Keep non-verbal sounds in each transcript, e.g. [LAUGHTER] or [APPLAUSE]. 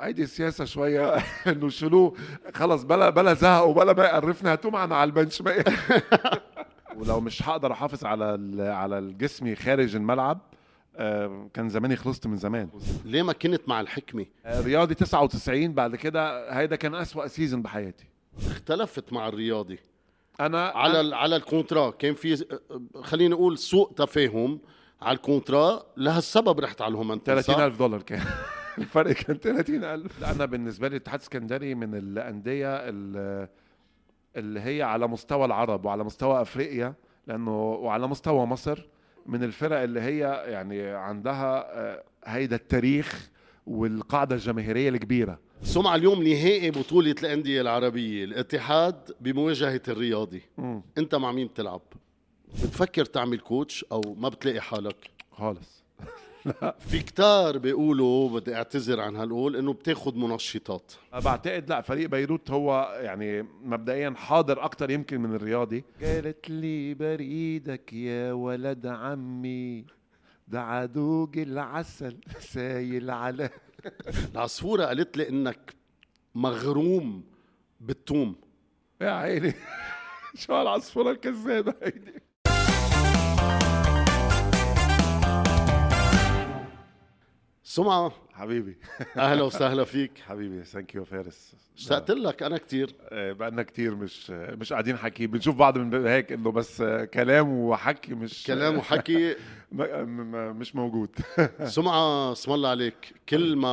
هيدي السياسة شوية. [LAUGHS] إنه شيلوه خلص بلا بلا زهق وبلا ما يقرفنا. هاتوه معنا على ال bench. بقى [LAUGHS] ولو مش هقدر أحافظ على ال- على الجسمي خارج الملعب آه، كان زماني خلصت من زمان. ليه ما كنت مع الحكمه آه، رياضي 99 بعد كده هيدا كان أسوأ season بحياتي. اختلفت مع الرياضي. أنا على ال- على ال contrat كان في خلينا نقول سوء تفاهم على ال contrat لهالسبب رحت على الهومنتمن 30000 دولار كان. الفرق كان 30000 لا أنا بالنسبة لي الاتحاد السكندري من الأندية ال- اللي هي على مستوى العرب وعلى مستوى أفريقيا لأنه وعلى مستوى مصر من الفرق اللي هي يعني عندها آه، هيدا التاريخ والقاعدة الجماهيرية الكبيرة سمعة اليوم نهائي بطولة الأندية العربية الاتحاد بمواجهة الرياضي مم. أنت مع مين بتلعب؟ بتفكر تعمل كوتش أو ما بتلاقي حالك؟ خالص [LAUGHS] في كتار بيقولوا بدي أعتذر عن هالقول إنه بتاخد منشطات. بعتقد لا فريق بيروت هو يعني مبدئيا حاضر أكتر يمكن من الرياضي. قالت لي بريدك يا ولد عمي ده عدوج العسل سايل على [LAUGHS] العصفورة قالت لي إنك مغروم بالثوم يا عيني. [LAUGHS] شو هالعصفورة الكذابة هيدي؟ سمعة. حبيبي. أهلا وسهلا فيك. حبيبي ثانك يو فارس. اشتقت لك أنا كتير. آه، بقالنا كتير مش مش قاعدين حكي. بنشوف بعض من هيك إنه بس آه، كلام وحكي مش [LAUGHS] كلام وحكي. [LAUGHS] مش موجود. [LAUGHS] سمعة اسم الله عليك. كل ما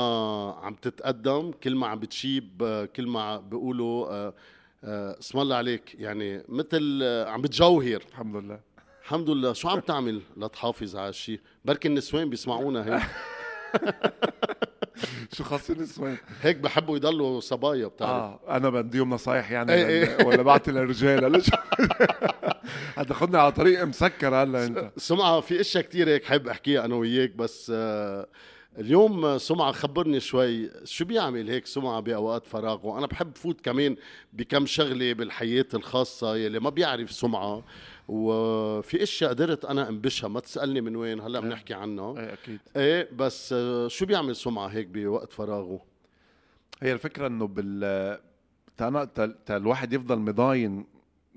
عم تتقدم كل ما عم بتشيب آه، كل ما بيقولوا اسم الله عليك. يعني مثل عم بتجوهر. الحمد لله. الحمد لله. شو عم تعمل لتحافظ على هالشيء بركي النسوان بيسمعونا هيك. [LAUGHS] شو خاص النسوان هيك بحبوا يضلوا صبايا بتعرف. آه أنا بديهم نصايح يعني إيه لل- ولا بعطي للرجال [LAUGHS] ليش؟ هتاخدني على طريق مسكر هلا أنت. سمعة في إشياء كتير هيك حب أحكيها أنا وياك بس آه، اليوم سمعة خبرني شوي شو بيعمل هيك سمعة بأوقات فراغه أنا بحب فوت كمان بكم شغلة بالحياة الخاصة يلي ما بيعرف سمعة. وفي أشياء قدرت أنا أنبشها. ما تسألني من وين هلأ بنحكي عنها إيه أكيد. إيه بس آه، شو بيعمل سمعة هيك بوقت فراغه؟ هي الفكرة إنه بال تا تا- تا الواحد يفضل maintain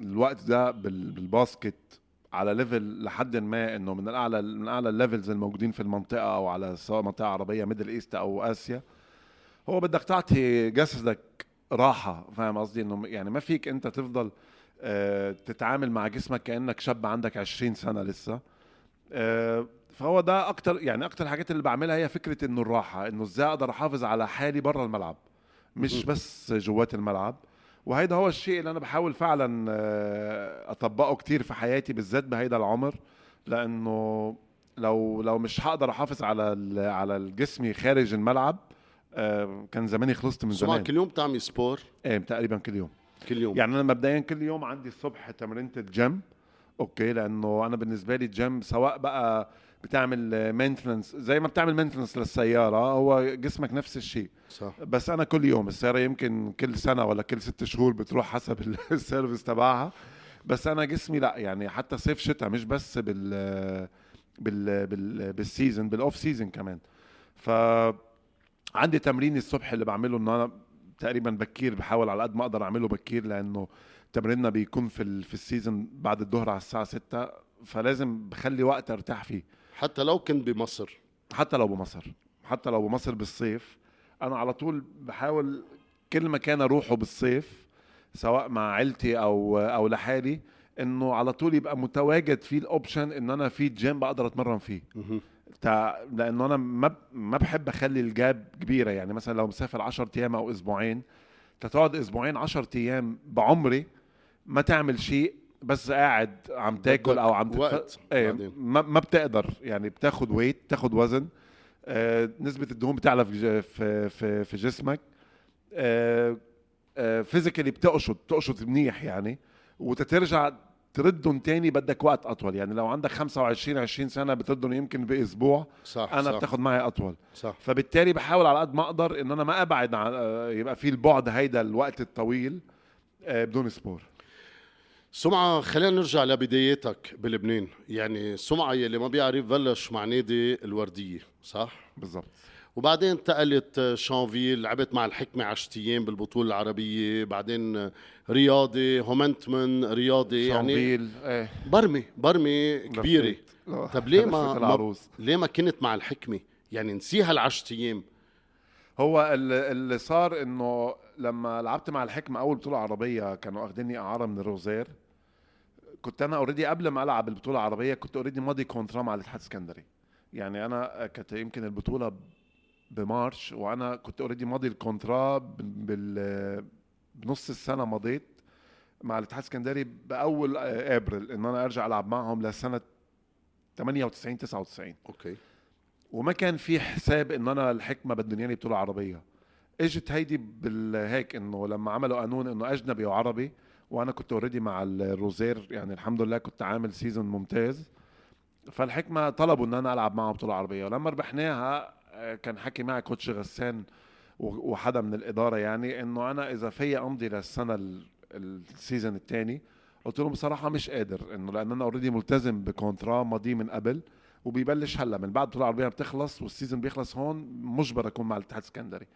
الوقت ده بال... بال basket على level لحد ما إنه من الأعلى من أعلى ال levels الموجودين في المنطقة أو على سواء منطقة عربية Middle East أو آسيا. هو بدك تعطي جسدك راحة فاهم قصدي؟ إنه يعني ما فيك أنت تفضل تتعامل مع جسمك كأنك شاب عندك 20 سنة لسه. آه، فهو ده أكتر يعني أكتر الحاجات اللي بعملها هي فكرة إنه الراحة إنه إزاي أقدر أحافظ على حالي بره الملعب مش. بس جوات الملعب. وهيدا هو الشيء اللي أنا بحاول فعلا آه، أطبقه كتير في حياتي بالذات بهيدا العمر. لأنه لو لو مش هقدر أحافظ على على الجسمي خارج الملعب آه، كان زماني خلصت من زمان. كل يوم بتعمل sport إيه تقريبا كل يوم. كل يوم. يعني أنا مبدئيا كل يوم عندي الصبح تمرينة ال gym okay لأنه أنا بالنسبة لي الجيم سواء بقى بتعمل maintenance زي ما بتعمل maintenance للسيارة هو جسمك نفس الشيء. صح. بس أنا كل يوم السيارة يمكن كل سنة ولا كل ست شهور بتروح حسب ال- [LAUGHS] ال service تبعها. بس أنا جسمي لأ يعني حتى صيف شتاء مش بس بال بال بال بال season بال off season كمان. ف عندي تمرين الصبح اللي بعمله انه أنا تقريبا بكير بحاول على قد ما أقدر أعمله بكير لأنه تمريننا بيكون في ال... في ال season بعد الظهر على الساعة 6 فلازم بخلي وقت أرتاح فيه. حتى لو كنت بمصر. حتى لو بمصر. حتى لو بمصر بالصيف. أنا على طول بحاول كل مكان أروحه بالصيف سواء مع عيلتي أو أو لحالي إنه على طول يبقى متواجد فيه ال option إن أنا في جيم بقدر أتمرن فيه. تع... لأنه أنا ما. ما بحب أخلي ال gap كبيرة يعني مثلا لو مسافر 10 أيام أو أسبوعين تقعد أسبوعين 10 أيام بعمري ما تعمل شيء بس قاعد عم تاكل أو عم تتف... إيه. ما, ما بتقدر يعني بتاخد weight بتاخد وزن آه نسبة الدهون بتعلى في في, في جسمك آه آه physically بتقشط بتقشط منيح يعني وتترجع تردهم تاني بدك وقت أطول. يعني لو عندك 25 20 سنة بتردهم يمكن بأسبوع. صح أنا صح. بتاخد معي أطول. صح. فبالتالي بحاول على قد ما أقدر إن أنا ما أبعد عن آه، يبقى في البعد هيدا الوقت الطويل آه، بدون sport. سمعة خلينا نرجع لبداياتك بلبنان. يعني سمعة يلي ما بيعرف بلش مع نادي الوردية صح؟ بالضبط. وبعدين انتقلت آه، شانفيل لعبت مع الحكمة 10 أيام بالبطولة العربية. بعدين آه، رياضي هومنتمن رياضي يعني شانفيل إيه. برمي برمي. آه، طب ليه ما, ما ليه ما كنت مع الحكمة؟ يعني نسيها العشر أيام. هو اللي اللي صار إنه لما لعبت مع الحكمة أول بطولة عربية كانوا اخذيني أعارة من الروزير. كنت أنا already قبل ما ألعب البطولة العربية كنت already ماضي contrat مع الاتحاد السكندري يعني أنا كانت يمكن البطولة ب March وأنا كنت already ماضي ال contrat بال- بنص السنة مضيت مع الاتحاد السكندري بأول ابريل إن أنا أرجع ألعب معهم لسنة 98 99 okay. وما كان في حساب انه أنا الحكمة بدهم ياني بطولة عربية. إجت هيدي بالهيك إنه لما عملوا قانون إنه أجنبي وعربي وأنا كنت already مع الروزير يعني الحمد لله كنت عامل season ممتاز. فالحكمة طلبوا إن أنا ألعب معهم بطولة عربية. ولما ربحناها آه، كان حكي معي coach غسان وحدا من الإدارة يعني إنه أنا إذا في امضي للسنة ال- ال season الثاني قلت لهم بصراحة مش قادر إنه لأن أنا already ملتزم ب contrat ماضي من قبل وبيبلش هلأ من بعد البطوله العربية بتخلص وال season بيخلص هون مجبر أكون مع الاتحاد السكندري.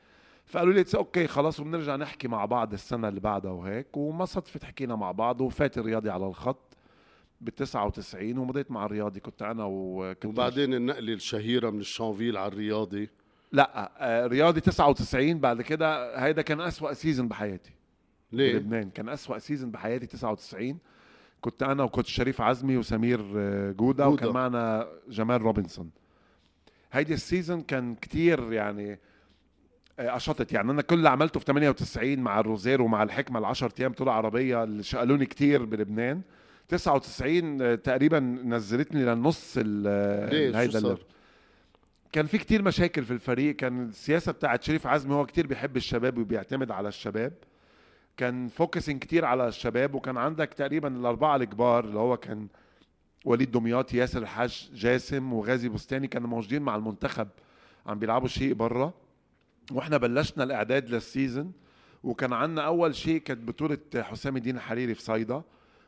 فقالوا لي "It's okay خلاص وبنرجع نحكي مع بعض السنة اللي بعدها وهيك وما صدفت حكينا مع بعض وفات الرياضي على الخط. بال 99 ومضيت مع الرياضي كنت أنا وكنت وبعدين النقله الشهيرة من الشانفيل على الرياضي. لا آه، رياضي 99 بعد كده هيدا كان أسوأ season بحياتي. ليه؟ بلبنان كان أسوأ season بحياتي 99 كنت أنا وكنت شريف عزمي وسمير آه، جودة. وكان معنا جمال روبنسون. هيدي ال season كان كتير يعني آه، أشطت. يعني أنا كل اللي عملته في 98 مع الروزير ومع الحكمة ال 10 أيام بطولة عربية اللي شغلوني كتير بلبنان 99 آه، تقريبا نزلتني للنص ال- آه، هيدا كان في كتير مشاكل في الفريق. كان السياسة بتاعت شريف عزمي هو كتير بيحب الشباب وبيعتمد على الشباب. كان focusing كتير على الشباب وكان عندك تقريبا الأربعة الكبار اللي هو كان وليد دمياطي ياسر الحاج جاسم وغازي بستاني كانوا موجودين مع المنتخب عم بيلعبوا شيء برا. وإحنا بلشنا الإعداد لل season وكان عندنا أول شيء كانت بطولة حسام الدين الحريري في صيدا.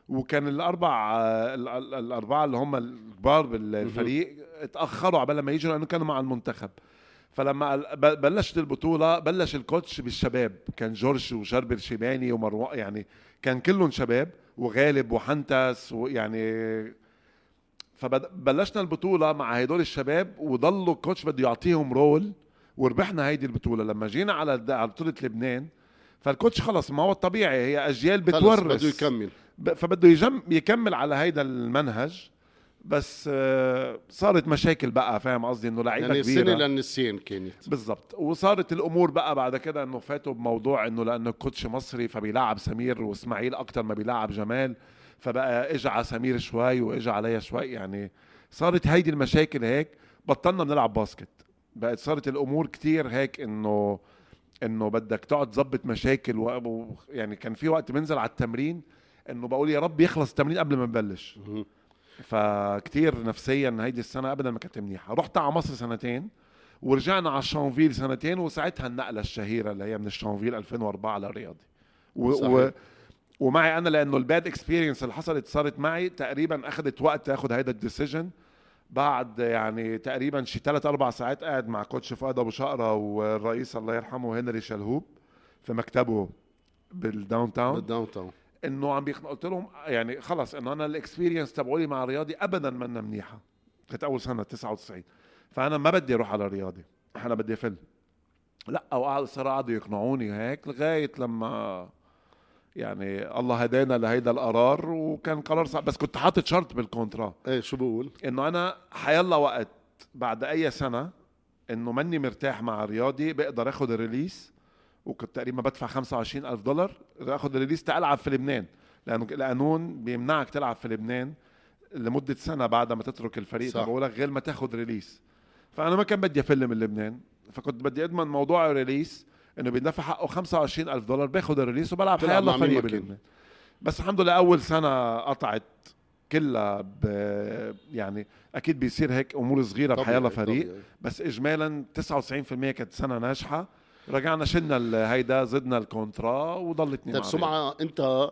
وكان الأربع ال- ال- الأربعة اللي هم الكبار بالفريق اتأخروا عبال ما يجوا لأنه كانوا مع المنتخب. فلما بلشت البطولة بلش ال coach بالشباب. كان جورج وشربل شيباني ومروان يعني كان كلهم شباب وغالب وحنتس ويعني فبلشنا البطولة مع هدول الشباب وضلوا ال coach بده يعطيهم role وربحنا هيدي البطولة. لما جينا على على بطولة لبنان فالكوتش خلص ما هو الطبيعي هي أجيال خلص بتورث. بده يكمل. فبده يجم يكمل على هيدا المنهج بس آه، صارت مشاكل بقى فاهم قصدي؟ إنه لعيبة يعني كبيرة. السنة للنسيان كانت. بالضبط. وصارت الأمور بقى بعد كده إنه فاتوا بموضوع إنه لأنه الكوتش مصري فبيلعب سمير وإسماعيل أكتر ما بيلعب جمال فبقى اجى على سمير شوي واجى عليا شوي يعني صارت هيدي المشاكل هيك. بطلنا بنلعب basket. بقت صارت الأمور كتير هيك إنه إنه بدك تقعد تظبط مشاكل. و- يعني كان في وقت بنزل على التمرين إنه بقول يا رب يخلص التمرين قبل ما نبلش. فكتير نفسيا هيدي السنة ابدا ما كانت منيحة. رحت على مصر سنتين ورجعنا على الشانفيل سنتين وساعتها النقلة الشهيرة اللي هي من الشانفيل 2004 للرياضي و... و... ومعي أنا لأنه ال bad experience اللي حصلت صارت معي تقريبا أخذت وقت تاخذ هيدا ال decision. بعد يعني تقريبا شي ثلاث أربع ساعات قاعد مع coach فؤاد أبو شقرة والرئيس الله يرحمه هنري شلهوب في مكتبه بال downtown بال downtown إنه عم بيقنع قلت لهم يعني خلص إنه أنا ال experience تبعولي مع الرياضي ابدا منا منيحة. كانت أول سنة 99 فأنا ما بدي أروح على الرياضي أنا بدي افل لأ وقعد صار قعدوا يقنعوني هيك لغاية لما يعني الله هدانا لهيدا القرار وكان قرار صعب. بس كنت حاطط شرط بال contrat. إيه شو بقول؟ إنه أنا حيلا وقت بعد أي سنة إنه ماني مرتاح مع الرياضي بقدر آخذ ال release وكنت تقريبا بدفع 25 ألف دولار اخذ ال release تلعب في لبنان. لأنه القانون بيمنعك تلعب في لبنان لمدة سنة بعد ما تترك الفريق. صح. تبعولك غير ما تاخذ release فأنا ما كان بدي أفل من لبنان. فكنت بدي أضمن موضوع ال release إنه بيدفع حقه 25 ألف دولار باخذ ال release وبلعب حيلا مين فريق. بلبنان. بس الحمد لله أول سنة قطعت كلها ب يعني أكيد بيصير هيك أمور صغيرة طبيعي، بحيلا فريق طبيعي. بس اجمالا 99% كانت سنة ناجحة. رجعنا شلنا هيدا زدنا الكونترا وضلتني طيب مع سمعة انت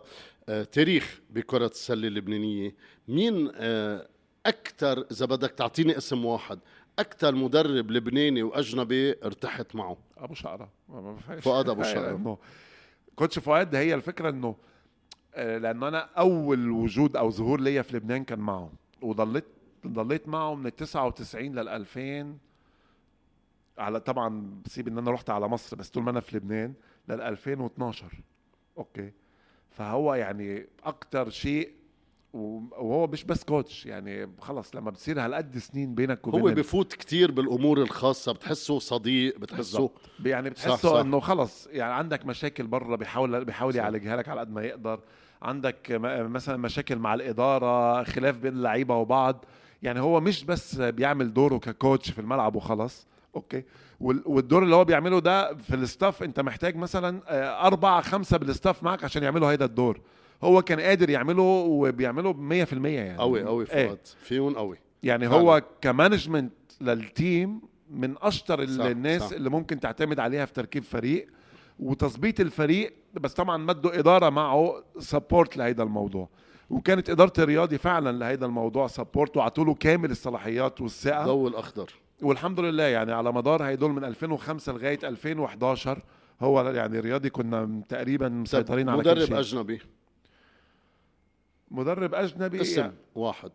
آه، تاريخ بكرة السلة اللبنانية مين آه، أكثر إذا بدك تعطيني اسم واحد أكثر مدرب لبناني وأجنبي ارتحت معه أبو فيهاش. فؤاد أبو [LAUGHS] شقرة. لأنه coach فؤاد هي الفكرة إنه آه، لأنه أنا أول وجود أو ظهور ليا في لبنان كان معه وضليت ضليت معه من ال 99 لل 2000 على طبعا بسيب إن أنا رحت على مصر بس طول ما أنا في لبنان لل 2012 okay فهو يعني أكتر شيء وهو مش بس coach يعني خلص لما بتصير هالقد سنين بينك وبين هو بفوت كتير بالأمور الخاصة بتحسه صديق بتحسه. يعني بتحسه صح. إنه خلص يعني عندك مشاكل برا بيحاول بيحاول. يعالجها لك على قد ما يقدر عندك مثلا مشاكل مع الإدارة خلاف بين اللعيبه وبعض يعني هو مش بس بيعمل دوره ك coach في الملعب وخلص okay. وال- والدور اللي هو بيعمله ده في ال staff أنت محتاج مثلا آه، أربعة خمسة بال staff معك عشان يعملوا هيدا الدور. هو كان قادر يعمله وبيعمله ب 100% يعني. قوي قوي إيه. فؤاد. فيهم قوي. يعني فعلا. هو ك management لل team من أشطر صح، الناس صح. اللي ممكن تعتمد عليها في تركيب فريق. وتظبيط الفريق بس طبعا بده إدارة معه support لهيدا الموضوع. وكانت إدارة الرياضي فعلا لهيدا الموضوع support وعطوا له كامل الصلاحيات والثقة. ضوء الأخضر. والحمد لله يعني على مدار هيدول من 2005 لغاية 2011 هو يعني رياضي كنا تقريبا مسيطرين على كل مدرب شيء. أجنبي؟ مدرب أجنبي اسم واحد.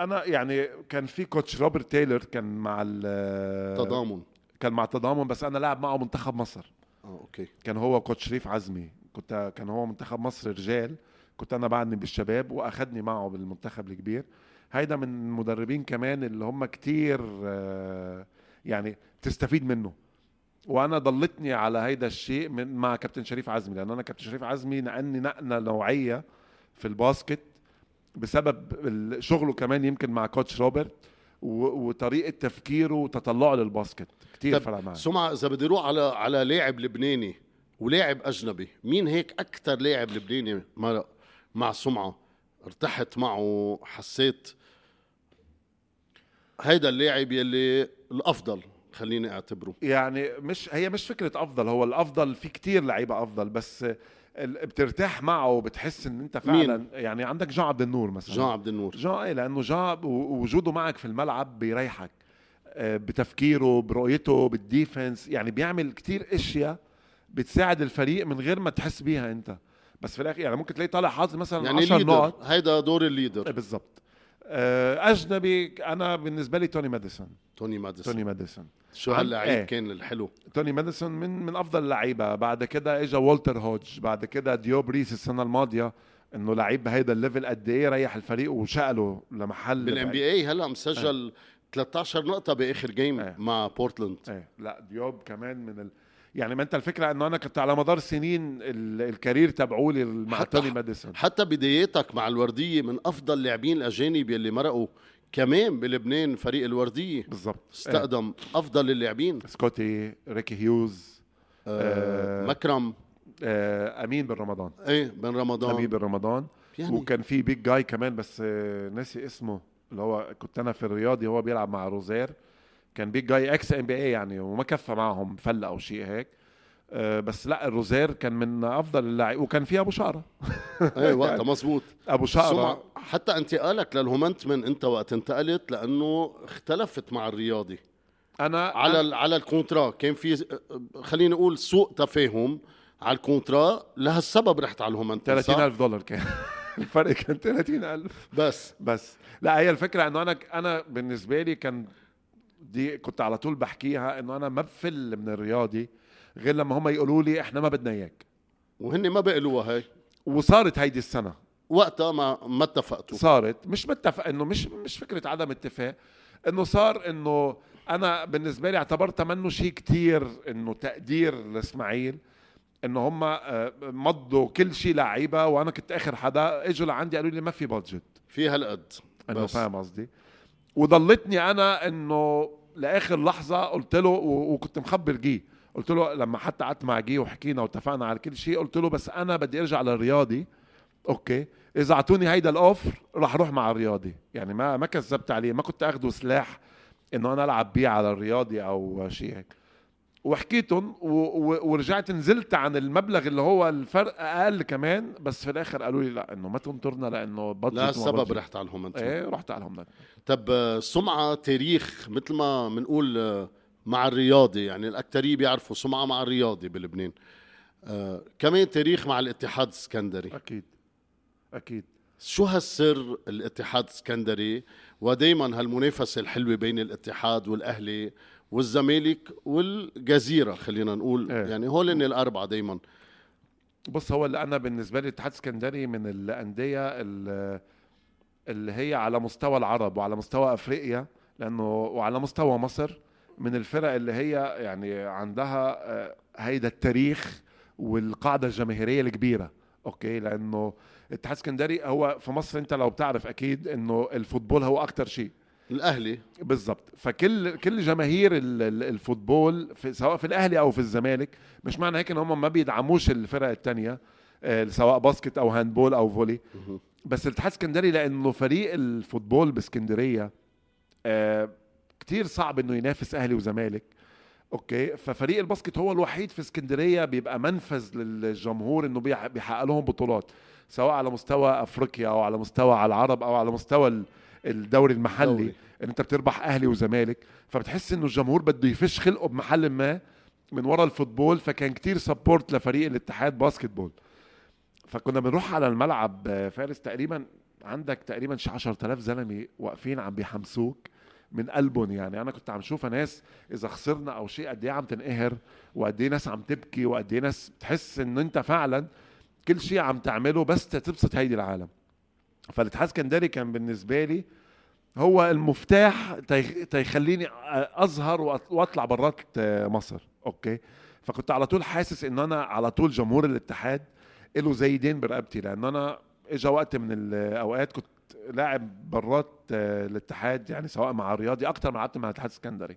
أنا يعني كان في coach روبرت تايلر كان مع ال- تضامن. كان مع تضامن بس أنا لاعب معه منتخب مصر. آه okay. كان هو coach شريف عزمي. كنت كان هو منتخب مصر رجال. كنت أنا بعدني بالشباب وأخدني معه بالمنتخب الكبير. هيدا من المدربين كمان اللي هم كتير آه، يعني تستفيد منه. وأنا ضلتني على هيدا الشيء من مع كابتن شريف عزمي لأن أنا كابتن شريف عزمي نقلني نقله نوعية في الباسكت بسبب شغله كمان يمكن مع كوتش روبرت وطريقة تفكيره وتطلعه للباسكت. كتير فرق معي. سمعة إذا بدي أروح على على لاعب لبناني ولاعب أجنبي مين هيك أكثر لاعب لبناني مع مع سمعة؟ ارتحت معه حسيت هيدا اللاعب يلي الأفضل خليني أعتبره. يعني مش هي مش فكرة أفضل هو الأفضل في كتير لعيبة أفضل بس بترتاح معه وبتحس إن أنت فعلا مين؟ يعني عندك جان عبد النور مثلا. جان عبد النور. جان إيه لأنه جان وجوده معك في الملعب بيريحك آه، بتفكيره برؤيته بال defense يعني بيعمل كتير أشياء بتساعد الفريق من غير ما تحس بيها أنت. بس في الآخر يعني ممكن تلاقي طالع حاطط مثلا يعني 10 leader نقط. هيدا دور ال leader. إيه بالضبط. آه، أجنبي أنا بالنسبة لي توني ماديسون. توني ماديسون. توني ماديسون. شو هاللعيب إيه. كان الحلو؟ توني ماديسون من من أفضل اللعيبة. بعد كده اجى والتر هودج. بعد كده ديوب ريس السنة الماضية. إنه لعيب بهيدا ال level قد إيه ريح الفريق وشقله لمحل بال NBA هلأ مسجل 13 نقطة بآخر game إيه. مع بورتلاند إيه. لا ديوب كمان من ال... يعني ما انت الفكرة انه أنا كنت على مدار سنين ال... ال career تبعولي مع توني ماديسون. حتى بداياتك مع الوردية من أفضل لاعبين الأجانب يلي مرقوا كمان بلبنان فريق الوردية. بالضبط. استقدم أفضل اللاعبين. سكوتي ريكي هيوز آه آه، مكرم. آه أمين بن رمضان. إيه بن أمين رمضان بن رمضان. يعني وكان في big guy كمان بس آه، ناسي اسمه اللي هو كنت أنا في الرياضي هو بيلعب مع روزير. كان big guy ex NBA يعني وما كفى معهم فلة أو شيء هيك. آه، بس لا الروزير كان من أفضل اللاعبين وكان في أبو شقره [LAUGHS] إيه وقتها مزبوط [LAUGHS] أبو شقره حتى انتقالك للهومنتمن أنت وقت انتقلت لأنه اختلفت مع الرياضي. أنا على ال- على الكونترا. كان في خلينا نقول سوء تفاهم على الكونترا لهالسبب رحت على الهومنتمن صح؟ 30000 دولار كان. [LAUGHS] الفرق كان 30000 بس. بس. لا هي الفكرة إنه أنا أنا بالنسبة لي كان دي كنت على طول بحكيها إنه أنا ما بفل من الرياضي غير لما هم يقولوا لي إحنا ما بدنا إياك. وهن ما بقلوها هي وصارت هيدي السنة. وقتها ما ما اتفقتوا. صارت. مش متفق إنه مش مش فكرة عدم اتفاق. إنه صار إنه أنا بالنسبة لي اعتبرتها منه شيء كتير إنه تقدير لإسماعيل. إنه هم آه، مضوا كل شيء لعيبة وأنا كنت آخر حدا إجوا لعندي قالوا لي ما في budget في هالقد. إنه. فاهم قصدي؟ وضلتني أنا إنه لآخر لحظة قلت له وكنت مخبر جي قلت له لما حتى قعدت مع جي وحكينا واتفقنا على كل شيء قلت له بس أنا بدي أرجع للرياضي. okay. إذا أعطوني هيدا الأوفر راح أروح مع الرياضي. يعني ما ما كذبت عليه ما كنت أخده سلاح إنه أنا ألعب بيه على الرياضي أو شيء هيك. وحكيتهم. ورجعت نزلت عن المبلغ اللي هو الفرق أقل كمان بس في الآخر قالوا لي لا إنه ما تنطرنا لأنه بادجت لا السبب. رحت عليهم أنتم إيه رحت على هم طب سمعة تاريخ مثل ما بنقول مع الرياضي يعني الأكترية بيعرفوا سمعة مع الرياضي بلبنان. آه كمان تاريخ مع الاتحاد السكندري. أكيد. أكيد. شو هالسر الاتحاد السكندري؟ ودايما هالمنافسة الحلوة بين الاتحاد والأهلي والزمالك والجزيرة خلينا نقول. إيه. يعني هول الأربعة دايما. بص هو اللي أنا بالنسبة لي الاتحاد السكندري من الأندية ال- اللي هي على مستوى العرب وعلى مستوى أفريقيا لأنه وعلى مستوى مصر من الفرق اللي هي يعني عندها آه، هيدا التاريخ والقاعدة الجماهيرية الكبيرة. okay؟ لأنه الاتحاد السكندري هو في مصر أنت لو بتعرف أكيد إنه ال football هو أكتر شيء. الأهلي بالضبط. فكل كل جماهير ال- ال- ال football في سواء في الأهلي أو في الزمالك مش معنى هيك إن هم ما بيدعموش الفرق التانية آه، سواء basket أو handball أو volley. بس الاتحاد السكندري لأنه فريق ال football بإسكندرية آه، كتير صعب إنه ينافس أهلي وزمالك. okay؟ ففريق ال basket هو الوحيد في إسكندرية بيبقى منفذ للجمهور إنه بيح- بيحقق لهم بطولات سواء على مستوى أفريقيا أو على مستوى على العرب أو على مستوى الدوري المحلي دوري. إن أنت بتربح أهلي وزمالك فبتحس إنه الجمهور بده يفش خلقه بمحل ما من ورا ال football فكان كتير support لفريق الاتحاد basketball فكنا بنروح على الملعب فارس تقريبا عندك تقريبا شي 10000 زلمة واقفين عم بيحمسوك من قلبهم يعني. أنا كنت عم شوف ناس إذا خسرنا أو شيء قد إيه عم تنقهر وقد إيه ناس عم تبكي وقد إيه ناس بتحس إنه أنت فعلا كل شيء عم تعمله بس تبسط هيدي العالم. فالاتحاد السكندري كان بالنسبة لي هو المفتاح تي- تيخليني أظهر وأطلع برات آه، مصر. okay؟ فكنت على طول حاسس إن أنا على طول جمهور الاتحاد له زي دين برقبتي لأن أنا اجى وقت من الأوقات كنت لاعب برات آه، الاتحاد يعني سواء مع الرياضي أكتر ما لعبت مع الاتحاد السكندري.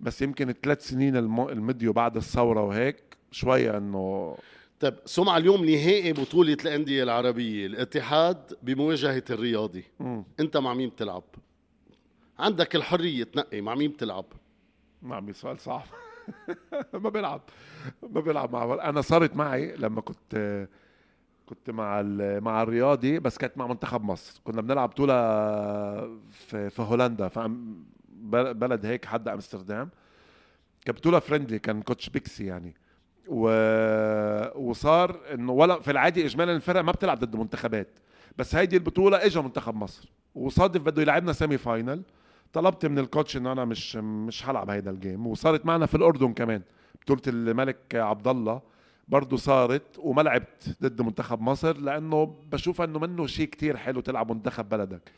بس يمكن الثلاث سنين الم- المديو بعد الثورة وهيك شوية إنه طيب سمعة اليوم نهائي بطولة الأندية العربية الاتحاد بمواجهة الرياضي. مم. أنت مع مين بتلعب؟ عندك الحرية تنقي مع مين بتلعب؟ ما عمي سؤال صعب. [LAUGHS] ما بلعب ما بلعب مع أنا صارت معي لما كنت كنت مع مع الرياضي بس كانت مع منتخب مصر. كنا بنلعب بطولة في في هولندا في بلد هيك حد أمستردام. كانت بطولة friendly كان coach بيكسي يعني. و... وصار إنه ولا في العادي اجمالا الفرق ما بتلعب ضد منتخبات. بس هيدي البطولة اجى منتخب مصر. وصادف بده يلعبنا semi-final. طلبت من الكوتش إنه أنا مش مش هلعب هيدا الجيم وصارت معنا في الأردن كمان. بطولة الملك عبد الله برضه صارت. وما لعبت ضد منتخب مصر لأنه بشوف إنه منه شيء كتير حلو تلعب منتخب بلدك.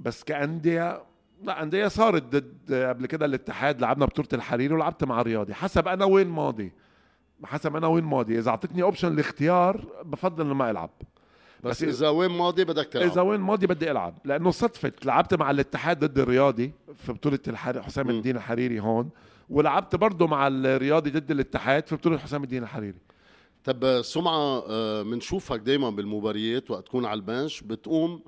بس كأندية لا أندية صارت ضد قبل كده الاتحاد. لعبنا بطولة الحريري ولعبت مع رياضي حسب أنا وين ماضي. حسب أنا وين ماضي. إذا أعطتني أوبشن الاختيار بفضل إنه ما ألعب. بس, بس إذا وين ماضي بدك تلعب. إذا وين ماضي بدي ألعب. لأنه صدفت لعبت مع الاتحاد ضد الرياضي في بطولة الحر... حسام. الدين الحريري هون ولعبت برضه مع الرياضي ضد الاتحاد في بطولة حسام الدين الحريري. طب سمعة آه، بنشوفك دايما بالمباريات وقت تكون على البنش بتقوم آه،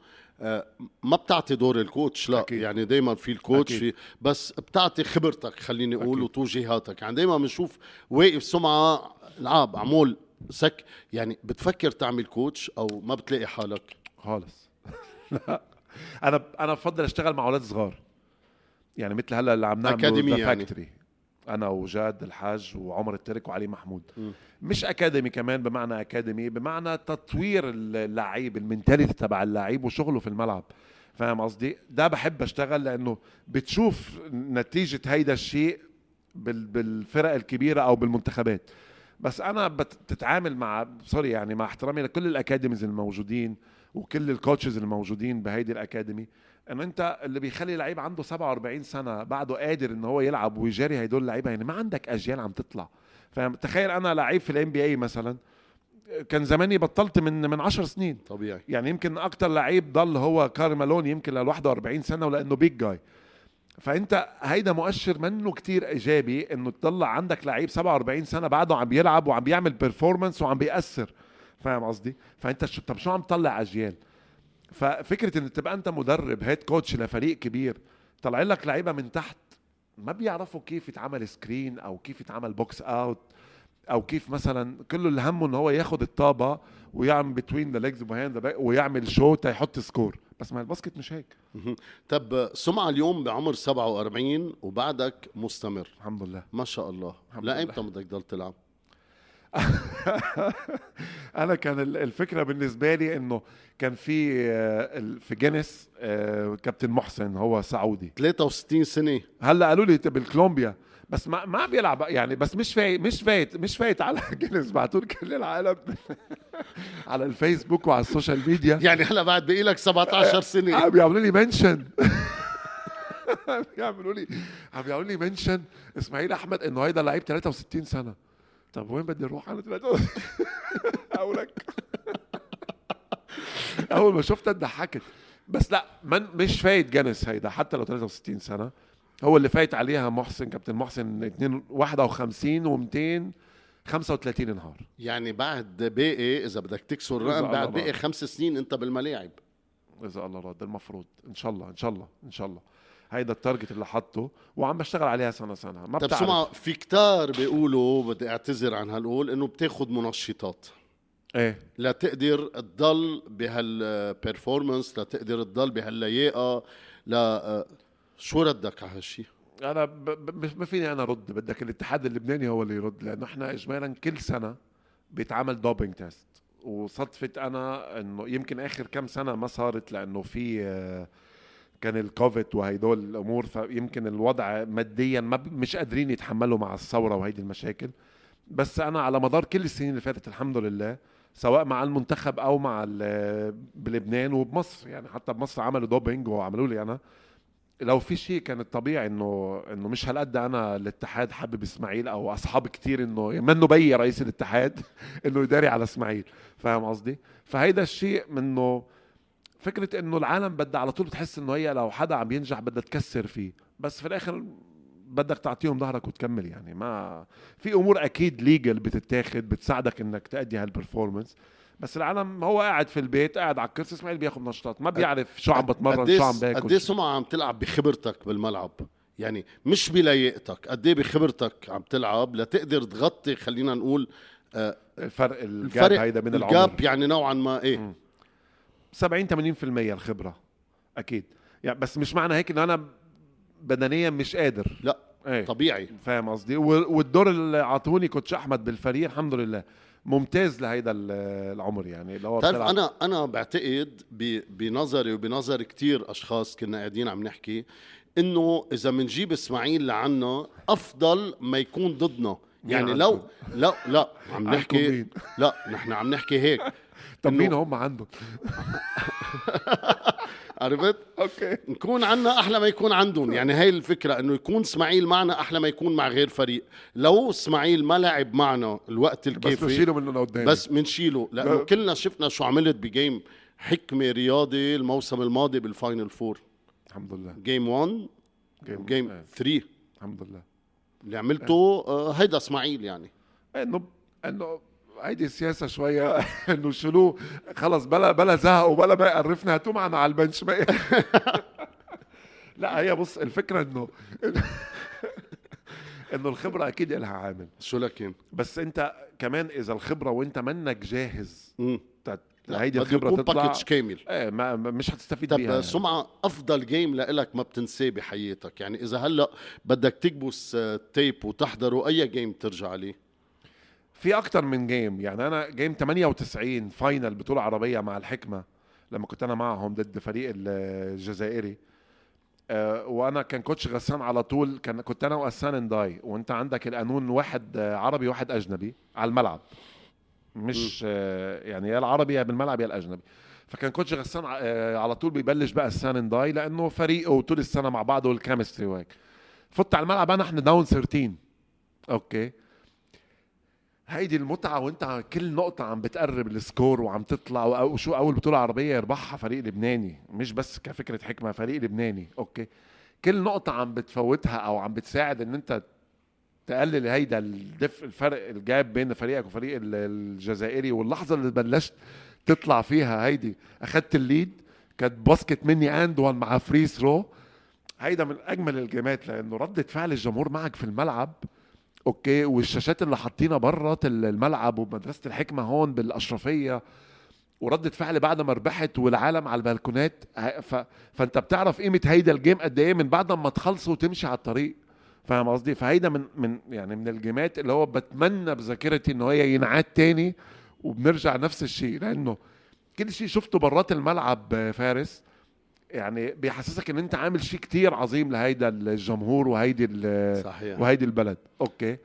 ما بتعطي دور الكوتش لا أكيد. يعني دايما في الكوتش أكيد. في بس بتعطي خبرتك خليني أقول. وتوجيهاتك يعني دايما بنشوف واقف سمعة العاب عمول سك يعني بتفكر تعمل coach أو ما بتلاقي حالك خالص [LAUGHS] لا أنا أنا بفضل أشتغل مع أولاد صغار يعني مثل هلأ اللي عم نعمله أكاديمية ذا يعني. Factory أنا وجاد الحاج وعمر الترك وعلي محمود. م. مش أكاديمي كمان بمعنى أكاديمي بمعنى تطوير اللعيب ال mentality تبع اللعيب وشغله في الملعب. فاهم قصدي؟ ده بحب أشتغل لأنه بتشوف نتيجة هيدا الشيء بال- بالفرق الكبيرة أو بالمنتخبات. بس أنا بتتعامل مع sorry يعني مع احترامي لكل ال academies الموجودين وكل ال coaches الموجودين بهيدي الأكاديمي. ان أنت اللي بيخلي لعيب عنده 47 سنة بعده قادر إن هو يلعب ويجاري هدول اللعيبه يعني ما عندك أجيال عم تطلع. فاهم؟ تخيل أنا لعيب في ال NBA مثلا كان زماني بطلت من من 10 سنين. طبيعي. يعني يمكن أكتر لعيب ضل هو كارل مالون يمكن لل 41 سنة ولأنه big guy فأنت هيدا مؤشر منه كتير إيجابي إنه تطلع عندك لعيب 47 سنة بعده عم بيلعب وعم بيعمل performance وعم بيأثر. فاهم قصدي؟ فأنت شو طب شو عم تطلع أجيال؟ ففكرة إن تبقى أنت مدرب head coach لفريق كبير طلع لك لعيبة من تحت ما بيعرفوا كيف يتعمل screen أو كيف يتعمل box out أو كيف مثلا كله اللي همه إن هو ياخد الطابة ويعمل between the legs ويعمل شو يحط score بس ما ال basket مش هيك. طب سمعة اليوم بعمر 47 وبعدك مستمر. الحمد لله. ما شاء الله. لا. إمتى بدك تضل تلعب؟ [LAUGHS] أنا كان ال- الفكرة بالنسبة لي إنه كان في آه، في جينيس آه، كابتن محسن هو سعودي. 63 سنة. هلأ قالوا لي بالكولومبيا بس ما ما بيلعب يعني بس مش فايت مش فايت مش فايت على [LAUGHS] جينيس بعتوا كل العالم. [LAUGHS] على الفيسبوك وعلى السوشيال ميديا. يعني هلأ بعد بقي لك 17 سنة. عم بيعملوا لي mention. بيعملوا لي عم بيعملوا لي منشن. إسماعيل أحمد إنه هيدا لعيب 63 سنة. طب وين بدي أروح؟ أنا 63 اقولك [LAUGHS] [LAUGHS] أول ما شفتها ضحكت بس لا من مش فايت جنس هيدا حتى لو 63 سنة. هو اللي فايت عليها محسن كابتن محسن 2 51 و200 35 نهار يعني بعد باقي إذا بدك تكسر الرقم بعد باقي خمس سنين أنت بالملاعب. إذا الله راد المفروض. إن شاء الله إن شاء الله إن شاء الله. هيدا ال target اللي حطه وعم بشتغل عليها سنة سنة ما طب سمع في كتار بيقولوا بدي اعتذر عن هالقول إنه بتاخد منشطات. إيه. لتقدر تضل بهال performance لتقدر تضل بهاللياقة لا شو ردك على هالشيء؟ أنا ب... ب... ما فيني أنا ارد بدك الاتحاد اللبناني هو اللي يرد لأنه إحنا اجمالا كل سنة بيتعمل doping test وصدفت أنا إنه يمكن آخر كم سنة ما صارت لأنه في آه، كان الكوفيد وهيدول الأمور فيمكن الوضع ماديا ما مش قادرين يتحملوا مع الثورة وهيدي المشاكل. بس أنا على مدار كل السنين اللي فاتت الحمد لله سواء مع المنتخب أو مع بلبنان وبمصر يعني حتى بمصر عملوا doping وعملوا لي أنا. لو في شيء كان الطبيعي إنه إنه مش هالقد أنا الاتحاد حابب إسماعيل أو أصحاب كتير إنه منه بي رئيس الاتحاد [LAUGHS] إنه يداري على إسماعيل. فاهم قصدي؟ فهيدا الشيء منه فكرة إنه العالم بدها على طول بتحس إنه هي لو حدا عم ينجح بدها تكسر فيه. بس في الآخر بدك تعطيهم ظهرك وتكمل يعني. ما في أمور أكيد legal بتتاخد بتساعدك إنك تأدي هال performance بس العالم هو قاعد في البيت قاعد على الكرسي إسماعيل بياخذ منشطات ما بيعرف شو عم بتمرن شو عم باكل قد إيه سمعة عم تلعب بخبرتك بالملعب؟ يعني مش بلياقتك قد إيه بخبرتك عم تلعب لتقدر تغطي خلينا نقول آه، الفرق ال gap الفرق هيدا من العمر. ال gap يعني نوعا ما إيه. 70 80% الخبرة أكيد. يعني بس مش معنى هيك إنه أنا بدنيا مش قادر. لا إيه. طبيعي. فاهم قصدي؟ والدور اللي عطوني coach أحمد بالفريق الحمد لله. ممتاز لهيدا ال- العمر يعني اللي هو بتعرف أنا أنا بعتقد بنظري وبنظر كتير أشخاص كنا قاعدين عم نحكي إنه إذا بنجيب إسماعيل لعنا أفضل ما يكون ضدنا. يعني لو عندكم؟ لا لا عم نحكي؟ لا نحن عم نحكي هيك. طب مين هم عندهم [LAUGHS] عرفت؟ okay. نكون عنا أحلى ما يكون عندهم. يعني هاي الفكرة إنه يكون إسماعيل معنا أحلى ما يكون مع غير فريق. لو إسماعيل ما لعب معنا الوقت بس الكافي نشيله منه لقدام بس منشيله لأنه لا. كلنا شفنا شو عملت ب game حكمة رياضي الموسم الماضي بال final four. الحمد لله. game 1 game- و game إيه. 3 الحمد لله. اللي عملته آه، هيدا إسماعيل يعني. انه إنه هيدي السياسة شوية. [LAUGHS] إنه شلوه خلص بلا بلا زهق وبلا ما يقرفنا. هاتوه معنا على ال bench. ما [LAUGHS] لا هي بص الفكرة إنه [LAUGHS] إنه الخبرة أكيد لها عامل. شو لكن؟ بس أنت كمان إذا الخبرة وأنت منك جاهز هيدي الخبرة تطلع. package كامل. إيه ما مش حتستفيد طب بيها يعني. سمعة أفضل game لإلك ما بتنساه بحياتك. يعني إذا هلأ بدك تكبس آه، tape وتحضره أي game ترجع عليه في أكتر من game يعني أنا game 98 final بطولة عربية مع الحكمة لما كنت أنا معهم ضد فريق الجزائري. آه، وأنا كان coach غسان على طول كان كنت أنا وغسان انداي وأنت عندك القانون واحد آه، عربي واحد أجنبي على الملعب. مش آه، يعني يا العربي يا بالملعب يا الأجنبي. فكان coach غسان على طول بيبلش بغسان انداي لأنه فريقه طول السنة مع بعض وال chemistry وهيك. فت على الملعب أنا إحنا down 13 okay. هيدي المتعة وانت كل نقطة عم بتقرب ال score وعم تطلع وأو شو أول بطولة عربية يربحها فريق لبناني مش بس كفكرة حكمة فريق لبناني okay؟ كل نقطة عم بتفوتها أو عم بتساعد إن أنت تقلل هيدا ال diff الفرق ال gap بين فريقك وفريق ال- الجزائري واللحظة اللي بلشت تطلع فيها هيدي. أخدت ال lead كانت basket مني and one مع free throw هيدا من أجمل الجيمات لأنه ردة فعل الجمهور معك في الملعب okay والشاشات اللي حاطينها برات الملعب ومدرسة الحكمة هون بالأشرفية وردة فعل بعد ما ربحت والعالم على البلكونات. ف... فأنت بتعرف قيمة هيدا ال game قد إيه من بعد ما تخلصوا وتمشي على الطريق. فاهم قصدي؟ فهيدا من من يعني من الجيمات اللي هو بتمنى بذاكرتي إنه هي ينعاد تاني وبنرجع نفس الشيء لأنه كل شيء شفته برات الملعب آه، فارس. يعني بيحسسك إن أنت عامل شيء كتير عظيم لهيدا الجمهور وهيدي صحيح. وهيدي البلد. okay.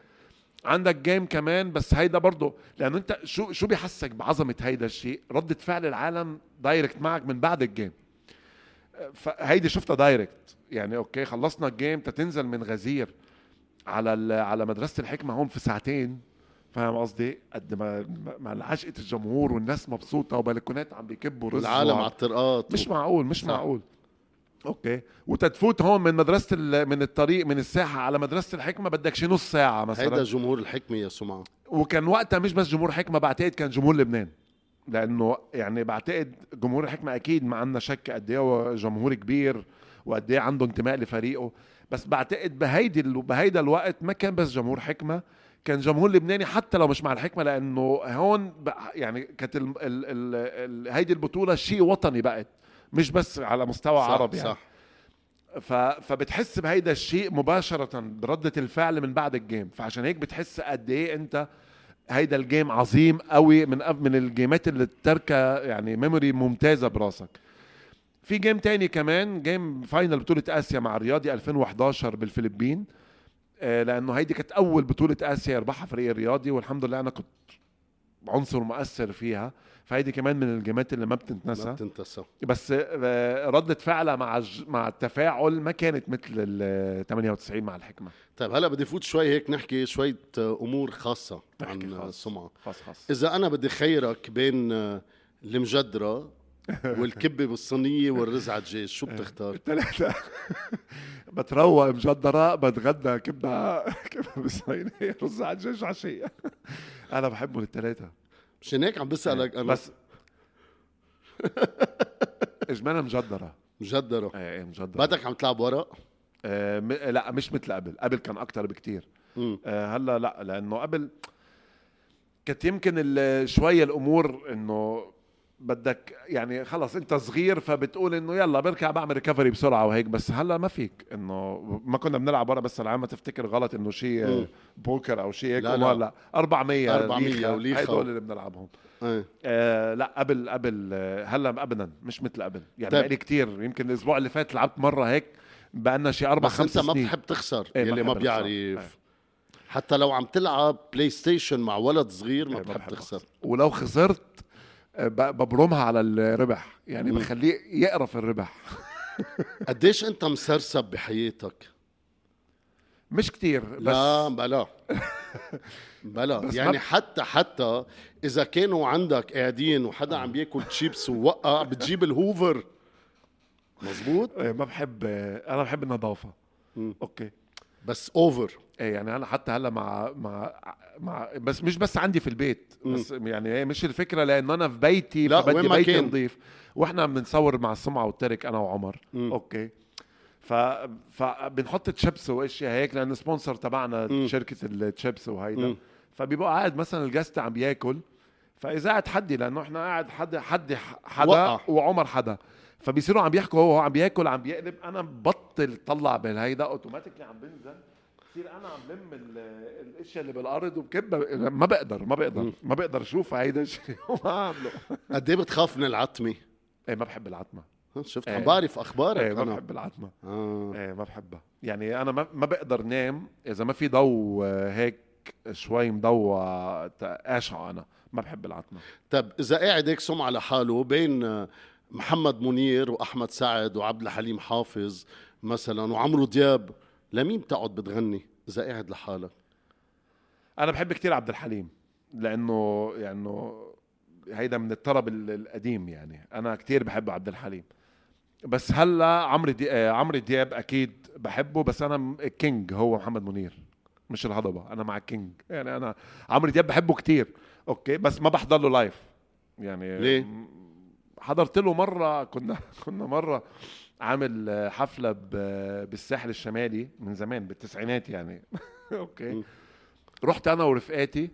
عندك game كمان بس هيدا برضه لأنه أنت شو شو بيحسسك بعظمة هيدا الشيء؟ ردة فعل العالم direct معك من بعد ال game فهيدي شفتها direct يعني okay خلصنا ال game تتنزل من غزير على ال- على مدرسة الحكمة هون في ساعتين. فاهم قصدي؟ قد ما ما عشقه الجمهور والناس مبسوطة وبلكونات عم بيكبوا رز العالم وعم- على الطرقات مش معقول مش صح. معقول. أوكي. وتتفوت هون من مدرسة من الطريق من الساحة على مدرسة الحكمة بدك شي نص ساعة مثلا. هيدا جمهور الحكمة يا سمعة. وكان وقتها مش بس جمهور حكمة بعتقد كان جمهور لبنان. لأنه يعني بعتقد جمهور الحكمة أكيد ما عندنا شك قد إيه هو جمهور كبير وقد إيه عنده انتماء لفريقه. بس بعتقد بهيدي بهيدا الوقت ما كان بس جمهور حكمة كان جمهور لبناني حتى لو مش مع الحكمة لأنه هون يعني كانت ال ال ال هيدي البطولة شيء وطني بقت مش بس على مستوى صح عربي يعني. صح. ف... فبتحس بهيدا الشيء مباشرة بردة الفعل من بعد ال game. فعشان هيك بتحس قد إيه أنت هيدا ال game عظيم قوي من أب- من الجيمات اللي تركة يعني memory ممتازة براسك. في game تاني كمان game final بطولة آسيا مع الرياضي 2011 بالفلبين. لأنه هيدي كانت أول بطولة آسيا يربحها فريق الرياضي والحمد لله أنا كنت عنصر مؤثر فيها. فهيدي كمان من الجيمات اللي ما بتنتنسى ما بتنتسى. بس آه، ردة فعلها مع الج... مع التفاعل ما كانت مثل ال 98 مع الحكمة. طيب هلا بدي فوت شوي هيك نحكي شوية أمور خاصة عن خاص. سمعة. خاص خاص. إذا أنا بدي خيرك بين آه، المجدرة [LAUGHS] والكبة بالصينية والرز على الدجاج شو بتختار؟ الثلاثة [LAUGHS] بتروق مجدرة بتغدى كبة [LAUGHS] كبة بالصينية رز على الدجاج عشية. أنا بحبهم الثلاثة مشان هيك عم بسألك أنا. بس. إجمالا مجدرة؟ مجدرة. إيه إيه، مجدرة. بعدك عم تلعب ورق؟ آه م... لا مش مثل قبل. قبل كان أكتر بكتير. آه، هلأ لا لأنه قبل كانت يمكن ال- شوية الأمور إنه بدك يعني خلص انت صغير فبتقول انه يلا بركع بعمل recovery بسرعة وهيك بس هلأ ما فيك انه ما كنا بنلعب ورا بس العام ما تفتكر غلط انه شيء. بوكر أو شيء هيك لا، لا لا. لا 400 400 ليخة، وليخة. هدول اللي بنلعبهم إيه آه لا قبل قبل هلأ ابدا مش مثل قبل يعني طيب. بقالي كتير يمكن الأسبوع اللي فات لعبت مرة هيك بقالنا شي أربع بس خمس أنت ما سنين بتحب تخسر ما يلي ما. بيعرف حتى لو عم تلعب PlayStation مع ولد صغير ما إيه، بتحب تخسر ولو خسرت ببرمها على الربح. يعني مم. بخليه يقرف الربح. [LAUGHS] قديش انت مسرسب بحياتك؟ مش كتير بس لا بلا. [LAUGHS] بلا. بس يعني حتى حتى إذا كانوا عندك قاعدين وحدا عم بياكل تشيبس ووقع [LAUGHS] بتجيب ال Hoover. مزبوط آه، ما بحب آه، أنا بحب النظافة. أوكي. بس over يعني أنا حتى هلأ مع مع مع بس مش بس عندي في البيت. بس يعني هي مش الفكرة لأن أنا في بيتي لا، فبدي ما بيتي. نظيف وإحنا بنصور مع السمعه والترك أنا وعمر مم. أوكي ف فبنحط تشيبس واشياء هيك لأن sponsor تبعنا. شركة التشيبس وهيدا. فبيبقى قاعد مثلا ال guest عم بياكل فإذا قاعد حدي لأنه إحنا قاعد حد حد حدا وقع. وعمر حدا فبيصيروا عم بيحكوا هو عم بياكل عم بيقلب أنا ببطل طلع بالهيدا اوتوماتيكلي عم بنزل بصير أنا عم لم ال- الاشياء اللي بالأرض وبكبها ما بقدر ما بقدر. ما بقدر أشوف هيدا الشيء. [LAUGHS] وما اعمله قد إيه بتخاف من العتمة؟ إيه ما بحب العتمة. شفت؟ إيه. عم بعرف أخبارك إيه ما أنا. بحب العتمة. آه. إيه ما بحبها. يعني أنا ما, ما بقدر نام إذا ما في ضوء آه، هيك شوي مضوى اشعه أنا. ما بحب العتمة. طب إذا قاعد هيك سمعة لحاله بين آه، محمد منير وأحمد سعد وعبد الحليم حافظ مثلا وعمرو دياب لمين بتقعد بتغني إذا قاعد لحالك؟ أنا بحب كتير عبد الحليم لأنه يعني هيدا من الطرب ال- القديم يعني. أنا كتير بحب عبد الحليم. بس هلأ عمرو دي... آه، عمرو دياب أكيد بحبه بس أنا الكينج هو محمد منير مش الهضبة. أنا مع ال king يعني أنا عمرو دياب بحبه كتير. أوكي بس ما بحضر له live يعني ليه؟ حضرت له مرة كنا [LAUGHS] كنا مرة. عامل حفلة بالساحل الشمالي من زمان بالتسعينات يعني. [LAUGHS] أوكي. رحت أنا ورفقاتي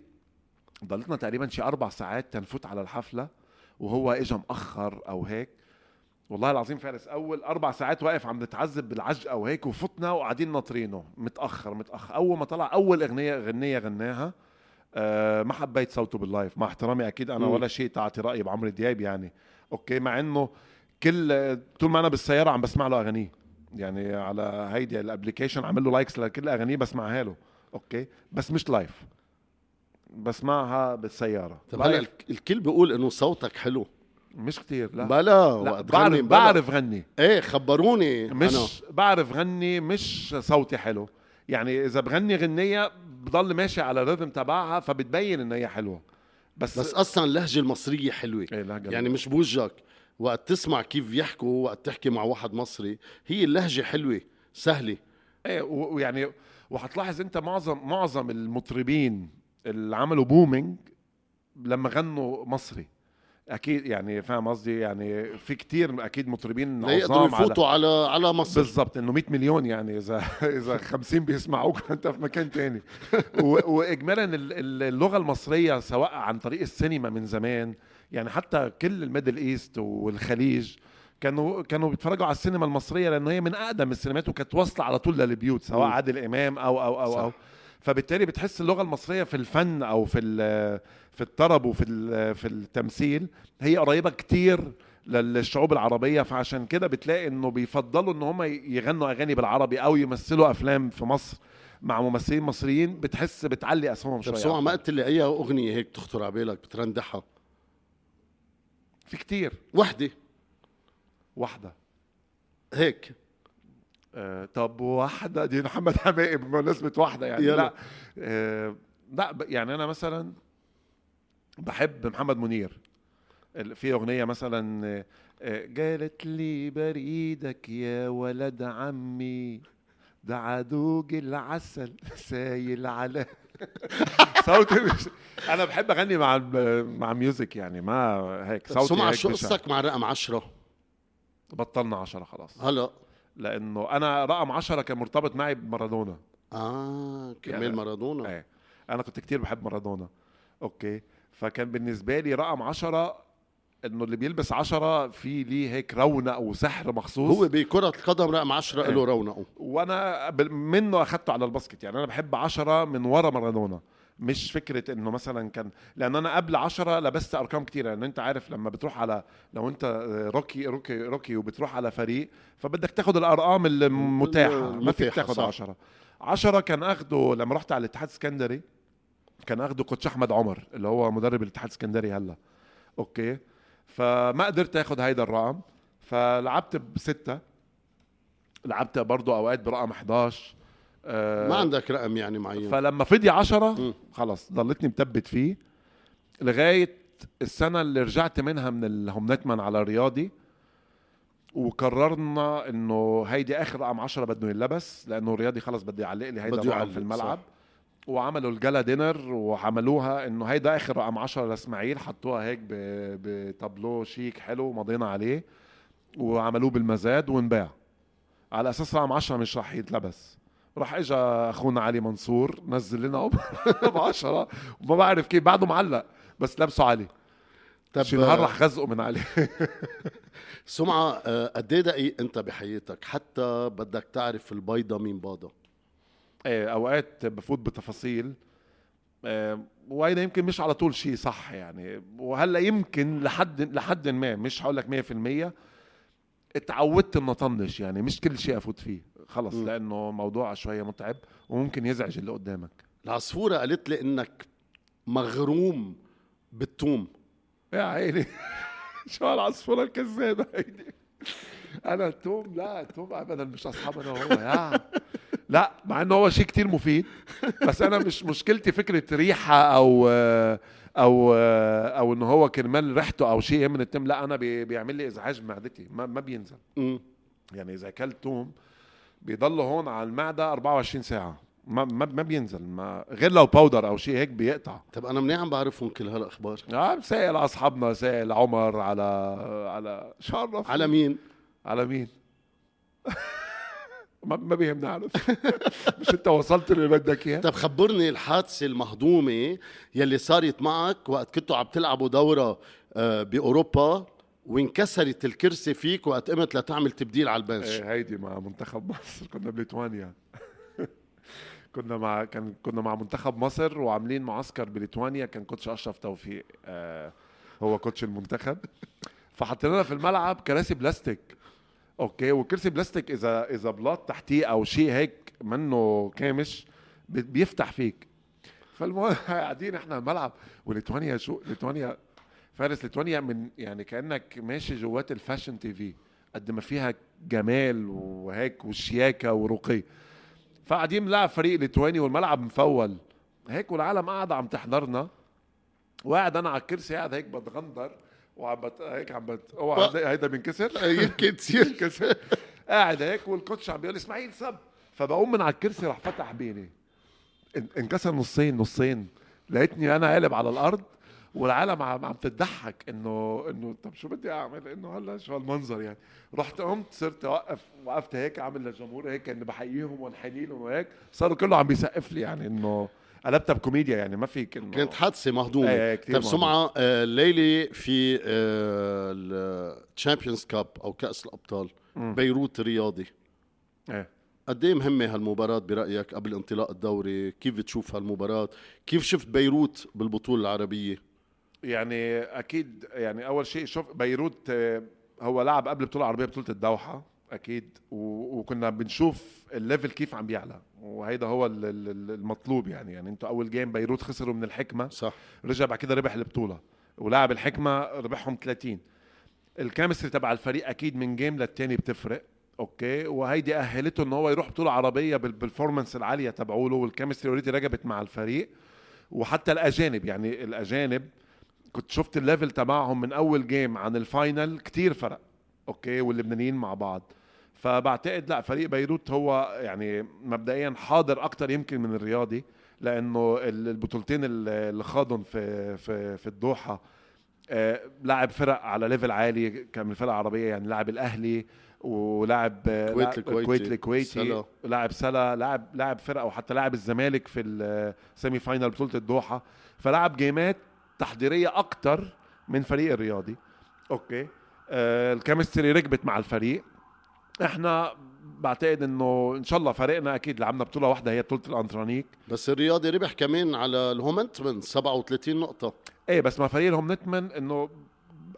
ضلتنا تقريبا شي أربع ساعات تنفوت على الحفلة وهو اجى مأخر أو هيك. والله العظيم فارس أول أربع ساعات واقف عم نتعذب بالعجقه وهيك وفتنا وقاعدين ناطرينه. متأخر متأخر. أول ما طلع أول أغنية غنية غناها آه ما حبيت صوته بال live. مع احترامي أكيد أنا. ولا شيء تعطي رايي بعمرو دياب يعني. أوكي مع إنه كل طول ما أنا بالسيارة عم بسمع له أغانيه. يعني على هيدي ال application عامل له likes لكل أغانيه بسمعها له. أوكي؟ بس مش live بسمعها بالسيارة. طب هلا الكل بيقول إنه صوتك حلو. مش كتير لا. بلا لا بعرف غني بلا. بعرف غني. إيه خبروني مش أنا. بعرف غني مش صوتي حلو. يعني إذا بغني غنية بضل ماشي على الرhythm تبعها فبتبين إن هي حلوة. بس بس أصلا اللهجة المصرية حلوة. لهجة يعني مش بوجهك. وقت تسمع كيف يحكوا وقت تحكي مع واحد مصري هي اللهجة حلوة سهلة. إيه ويعني وحتلاحظ أنت معظم معظم المطربين اللي عملوا بومينج لما غنوا مصري. أكيد يعني فاهم قصدي؟ يعني في كتير أكيد مطربين عظام على يفوتوا على على مصر. بالضبط إنه 100 مليون يعني إذا [LAUGHS] إذا 50 بيسمعوك [LAUGHS] انت في مكان تاني. واجمالا ال- ال- اللغة المصرية سواء عن طريق السينما من زمان يعني حتى كل ال Middle East والخليج كانوا كانوا بيتفرجوا على السينما المصرية لأنه هي من أقدم السينمات وكانت واصلة على طول للبيوت سواء. عادل إمام أو أو أو صح. أو فبالتالي بتحس اللغة المصرية في الفن أو في في الطرب وفي في التمثيل هي قريبة كتير للشعوب العربية فعشان كده بتلاقي إنه بيفضلوا إن هم يغنوا أغاني بالعربي أو يمثلوا أفلام في مصر مع ممثلين مصريين بتحس بتعلي اسهمهم طب شوي سمع ما أكتر. قلت لي أي أغنية هيك تخطر على بالك بترندحها في كتير. وحدة. واحدة. هيك. آه طب واحدة؟ دي محمد حماقي بمناسبة واحدة يعني. يلا. لا آه لا يعني أنا مثلا بحب محمد منير. في أغنية مثلا آه، قالت لي بريدك يا ولد عمي ده عدوج العسل سايل على [LAUGHS] صوتي مش أنا بحب أغني مع مع music يعني ما هيك صوتي سمع هيك شو. قصتك مع رقم عشرة؟ بطلنا عشرة خلاص. هلا. لأنه أنا رقم عشرة كان مرتبط معي بمارادونا. آه كرمال يعني- مارادونا. إيه أنا كنت كتير بحب مارادونا. أوكي. فكان بالنسبة لي رقم عشرة إنه اللي بيلبس عشرة في ليه هيك رونق وسحر مخصوص. هو بكرة القدم رقم عشرة إيه. له رونقه. وأنا منه اخذته على ال basket. يعني أنا بحب عشرة من ورا مارادونا. مش فكرة إنه مثلا كان لأن أنا قبل عشرة لبست أرقام كتيرة. لأن أنت عارف لما بتروح على لو أنت rookie rookie rookie وبتروح على فريق فبدك تاخد الأرقام المتاحه ما فيك تاخد صح. عشرة. عشرة كان أخده لما رحت على الاتحاد السكندري كان أخده coach أحمد عمر اللي هو مدرب الاتحاد السكندري هلأ. أوكي؟ فما قدرت آخد هيدا الرقم فلعبت بستة. لعبت برضه أوقات برقم 11 آه، ما عندك رقم يعني معين. فلما فضي عشرة مم. خلص ضلتني مثبت فيه. لغاية السنة اللي رجعت منها من الهومنتمن على رياضي وقررنا إنه هيدي آخر رقم 10 بده ينلبس لأنه رياضي خلص بده يعلق لي هيدا الرقم في الملعب. صح. وعملوا الجلا دينر وعملوها إنه هيدا آخر رقم 10 لإسماعيل حطوها هيك بتابلو شيك حلو مضينا عليه وعملوه بالمزاد وانباع. على أساس رقم 10 مش راح يتلبس. راح اجى أخونا علي منصور نزل لنا ب 10 وما بعرف كيف بعده معلق بس لبسه علي. طب شي نهار رح غزقه من عليه [LAUGHS] سمعة آه، قد إيه دقيق أنت بحياتك؟ حتى بدك تعرف البيضة مين باضة. إيه أوقات بفوت بتفاصيل. آه، وهيدا يمكن مش على طول شيء صح يعني. وهلأ يمكن لحد لحد ما مش هقول لك 100% اتعودت اني أطنش يعني. مش كل شيء أفوت فيه. خلص م. لأنه موضوع شوية متعب وممكن يزعج اللي قدامك. العصفورة قالت لي إنك مغروم بالثوم يا عيني. [LAUGHS] شو هالعصفورة الكذابة هيدي؟ أنا التوم؟ لا التوم ابدا مش أصحاب أنا وهو. يا لا مع انه هو شيء كتير مفيد بس أنا مش [LAUGHS] مشكلتي فكرة ريحة أو أو أو انه هو كرمال ريحته أو شيء من التم لا أنا بي- بيعمل لي إزعاج بمعدتي ما, ما بينزل. يعني إذا أكلت توم بيضل هون على المعدة 24 ساعة ما ما, ما بينزل ما غير لو باودر أو شيء هيك بيقطع. طب أنا منيح عم بعرفهم كل هالأخبار. آه سائل أصحابنا سائل عمر على على شرف على مين؟ على مين؟ [LAUGHS] ما ما بيهمني اعرف مش انت وصلت اللي بدك إياه. طب خبرني الحادثة المهضومة يلي صارت معك وقت كنتوا عم تلعبوا دورة آه، بأوروبا وانكسرت الكرسي فيك وقت قمت لتعمل تبديل على ال bench. إيه هيدي مع منتخب مصر. كنا بليتوانيا. [LAUGHS] كنا مع كان كنا مع منتخب مصر وعاملين معسكر بليتوانيا. كان coach أشرف توفيق آه هو coach المنتخب. فحطينا في الملعب كراسي بلاستيك. أوكي والكرسي بلاستيك إذا إذا بلاط تحتيه أو شيء هيك منه كامش بي- بيفتح فيك. فالمهم [LAUGHS] قاعدين إحنا الملعب وليتوانيا شو؟ ليتوانيا فارس ليتوانيا من يعني كأنك ماشي جوات ال Fashion TV قد ما فيها جمال وهيك وشياكة ورقي. فقاعدين بنلعب فريق ليتواني والملعب مفول. هيك والعالم قاعدة عم تحضرنا وقاعد أنا على الكرسي قاعد هيك بتغندر. وعم بت... هيك عم بت... اوعى هيدا- بينكسر. [LAUGHS] يمكن تصير. ينكسر قاعد هيك وال coach عم بيقول إسماعيل sub فبقوم من على الكرسي راح فتح بيني. إن- انكسر نصين نصين. لقيتني أنا قالب على الأرض والعالم عم عم تضحك انه إنه طب شو بدي أعمل؟ إنه هلا شو هالمنظر يعني. رحت قمت صرت أوقف وقفت هيك عامل للجمهور هيك إني بحييهم وانحني لهم وهيك. صاروا كله عم بيسقف لي يعني إنه قلبتها بكوميديا يعني ما فيك انه كانت حادثة مهضومة. كتير طب سمعة آه، الليلة في ال Champions Cup أو كأس الأبطال مم. بيروت الرياضي إيه. قد إيه مهمة هالمباراة برأيك قبل انطلاق الدوري؟ كيف بتشوف هالمباراة؟ كيف شفت بيروت بالبطولة العربية؟ يعني أكيد يعني أول شيء شوف بيروت آه، هو لعب قبل البطوله العربيه بطولة الدوحة أكيد وكنا بنشوف ال level كيف عم بيعلى. وهيدا هو ال- ال- المطلوب يعني. يعني أنتوا أول game بيروت خسروا من الحكمة صح. رجع بعد كده ربح البطولة. ولعب الحكمة ربحهم 30 ال chemistry تبع الفريق أكيد من game للتاني بتفرق أوكي؟ وهيدي أهلته إن هو يروح بطولة عربية بال performance العالية تبعوله وال chemistry already ركبت مع الفريق. وحتى الأجانب يعني الأجانب كنت شفت ال level تبعهم من أول game عن ال final كتير فرق أوكي؟ واللبنانيين مع بعض. فبعتقد لا فريق بيروت هو يعني مبدئيا حاضر أكتر يمكن من الرياضي لأنه ال- البطولتين اللي خاضهم في في في الدوحة آه، لعب فرق على level عالي كان من الفرق العربية يعني لعب الأهلي ولعب آه، كويت لعب- الكويتي، كويت الكويتي سلا. لاعب سلا لاعب لاعب فرقه وحتى لاعب الزمالك في ال semi final بطولة الدوحة. فلعب game ات تحضيرية أكتر من فريق الرياضي. أوكي. آه ال chemistry ركبت مع الفريق. إحنا بعتقد انه ان شاء الله فريقنا أكيد لعبنا بطولة واحدة هي بطولة الأنترانيك. بس الرياضي ربح كمان على الهومنتمن 37 نقطة. إيه بس مع فريق الهومنتمن انه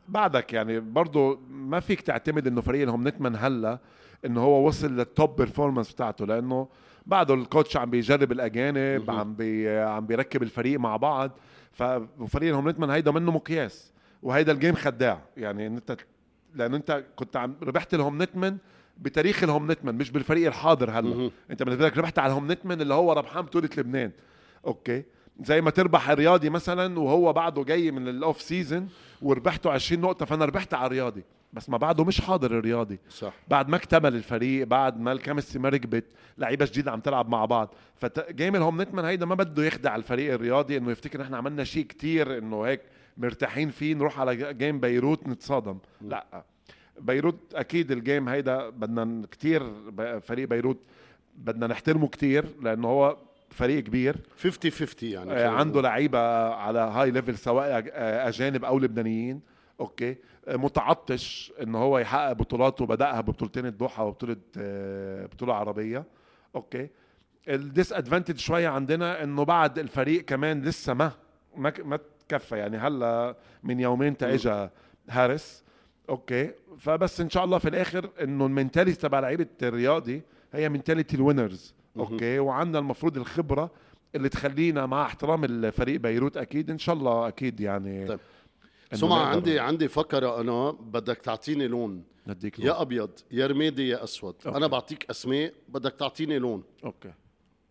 بعدك يعني برضه ما فيك تعتمد انه فريق الهومنتمن هلا انه هو وصل لل top performance بتاعته لأنه بعده ال coach عم بيجرب الأجانب. عم بي عم بيركب الفريق مع بعض. ففريق الهومنتمن هيدا منه مقياس وهيدا ال game خداع. يعني أنت لأنه أنت كنت عم ربحت الهومنتمن بتاريخ الهومنتمن مش بالفريق الحاضر هلا. انت بالنسبة لك ربحت على الهومنتمن اللي هو ربحان بطولة لبنان. أوكي. زي ما تربح الرياضي مثلا وهو بعده جاي من ال off season وربحته 20 نقطة فأنا ربحت على الرياضي. بس ما بعده مش حاضر الرياضي. صح. بعد ما اكتمل الفريق بعد ما ال chemistry ما ركبت لعيبة جديدة عم تلعب مع بعض. ف game الهومنتمن هيدا ما بده يخدع الفريق الرياضي إنه يفتكر إحنا عملنا شيء كتير إنه هيك مرتاحين فيه نروح على game بيروت نتصادم. لا. بيروت أكيد ال game هيدا بدنا كتير فريق بيروت بدنا نحترمه كتير لأنه هو فريق كبير. 50 50 يعني آه، عنده لعيبة على high level سواء آه، أجانب أو لبنانيين. أوكي. آه، متعطش إن هو يحقق بطولاته بدأها ببطولتين الدوحه وبطولة بطولة عربية. أوكي. ال disadvantage شوية عندنا إنه بعد الفريق كمان لسه ما ما ما تكفى. يعني هلأ من يومين تا اجى هارس أوكي. فبس إن شاء الله في الآخر إنه ال mentality تبع لعيبة الرياضي هي mentality ال winners أوكي. وعندنا المفروض الخبرة اللي تخلينا مع احترام الفريق بيروت أكيد إن شاء الله أكيد يعني طيب. سمع عندي عندي فكرة أنا بدك تعطيني لون. نديك لون. يا أبيض يا رمادي يا أسود. أوكي. أنا بعطيك أسماء بدك تعطيني لون. أوكي.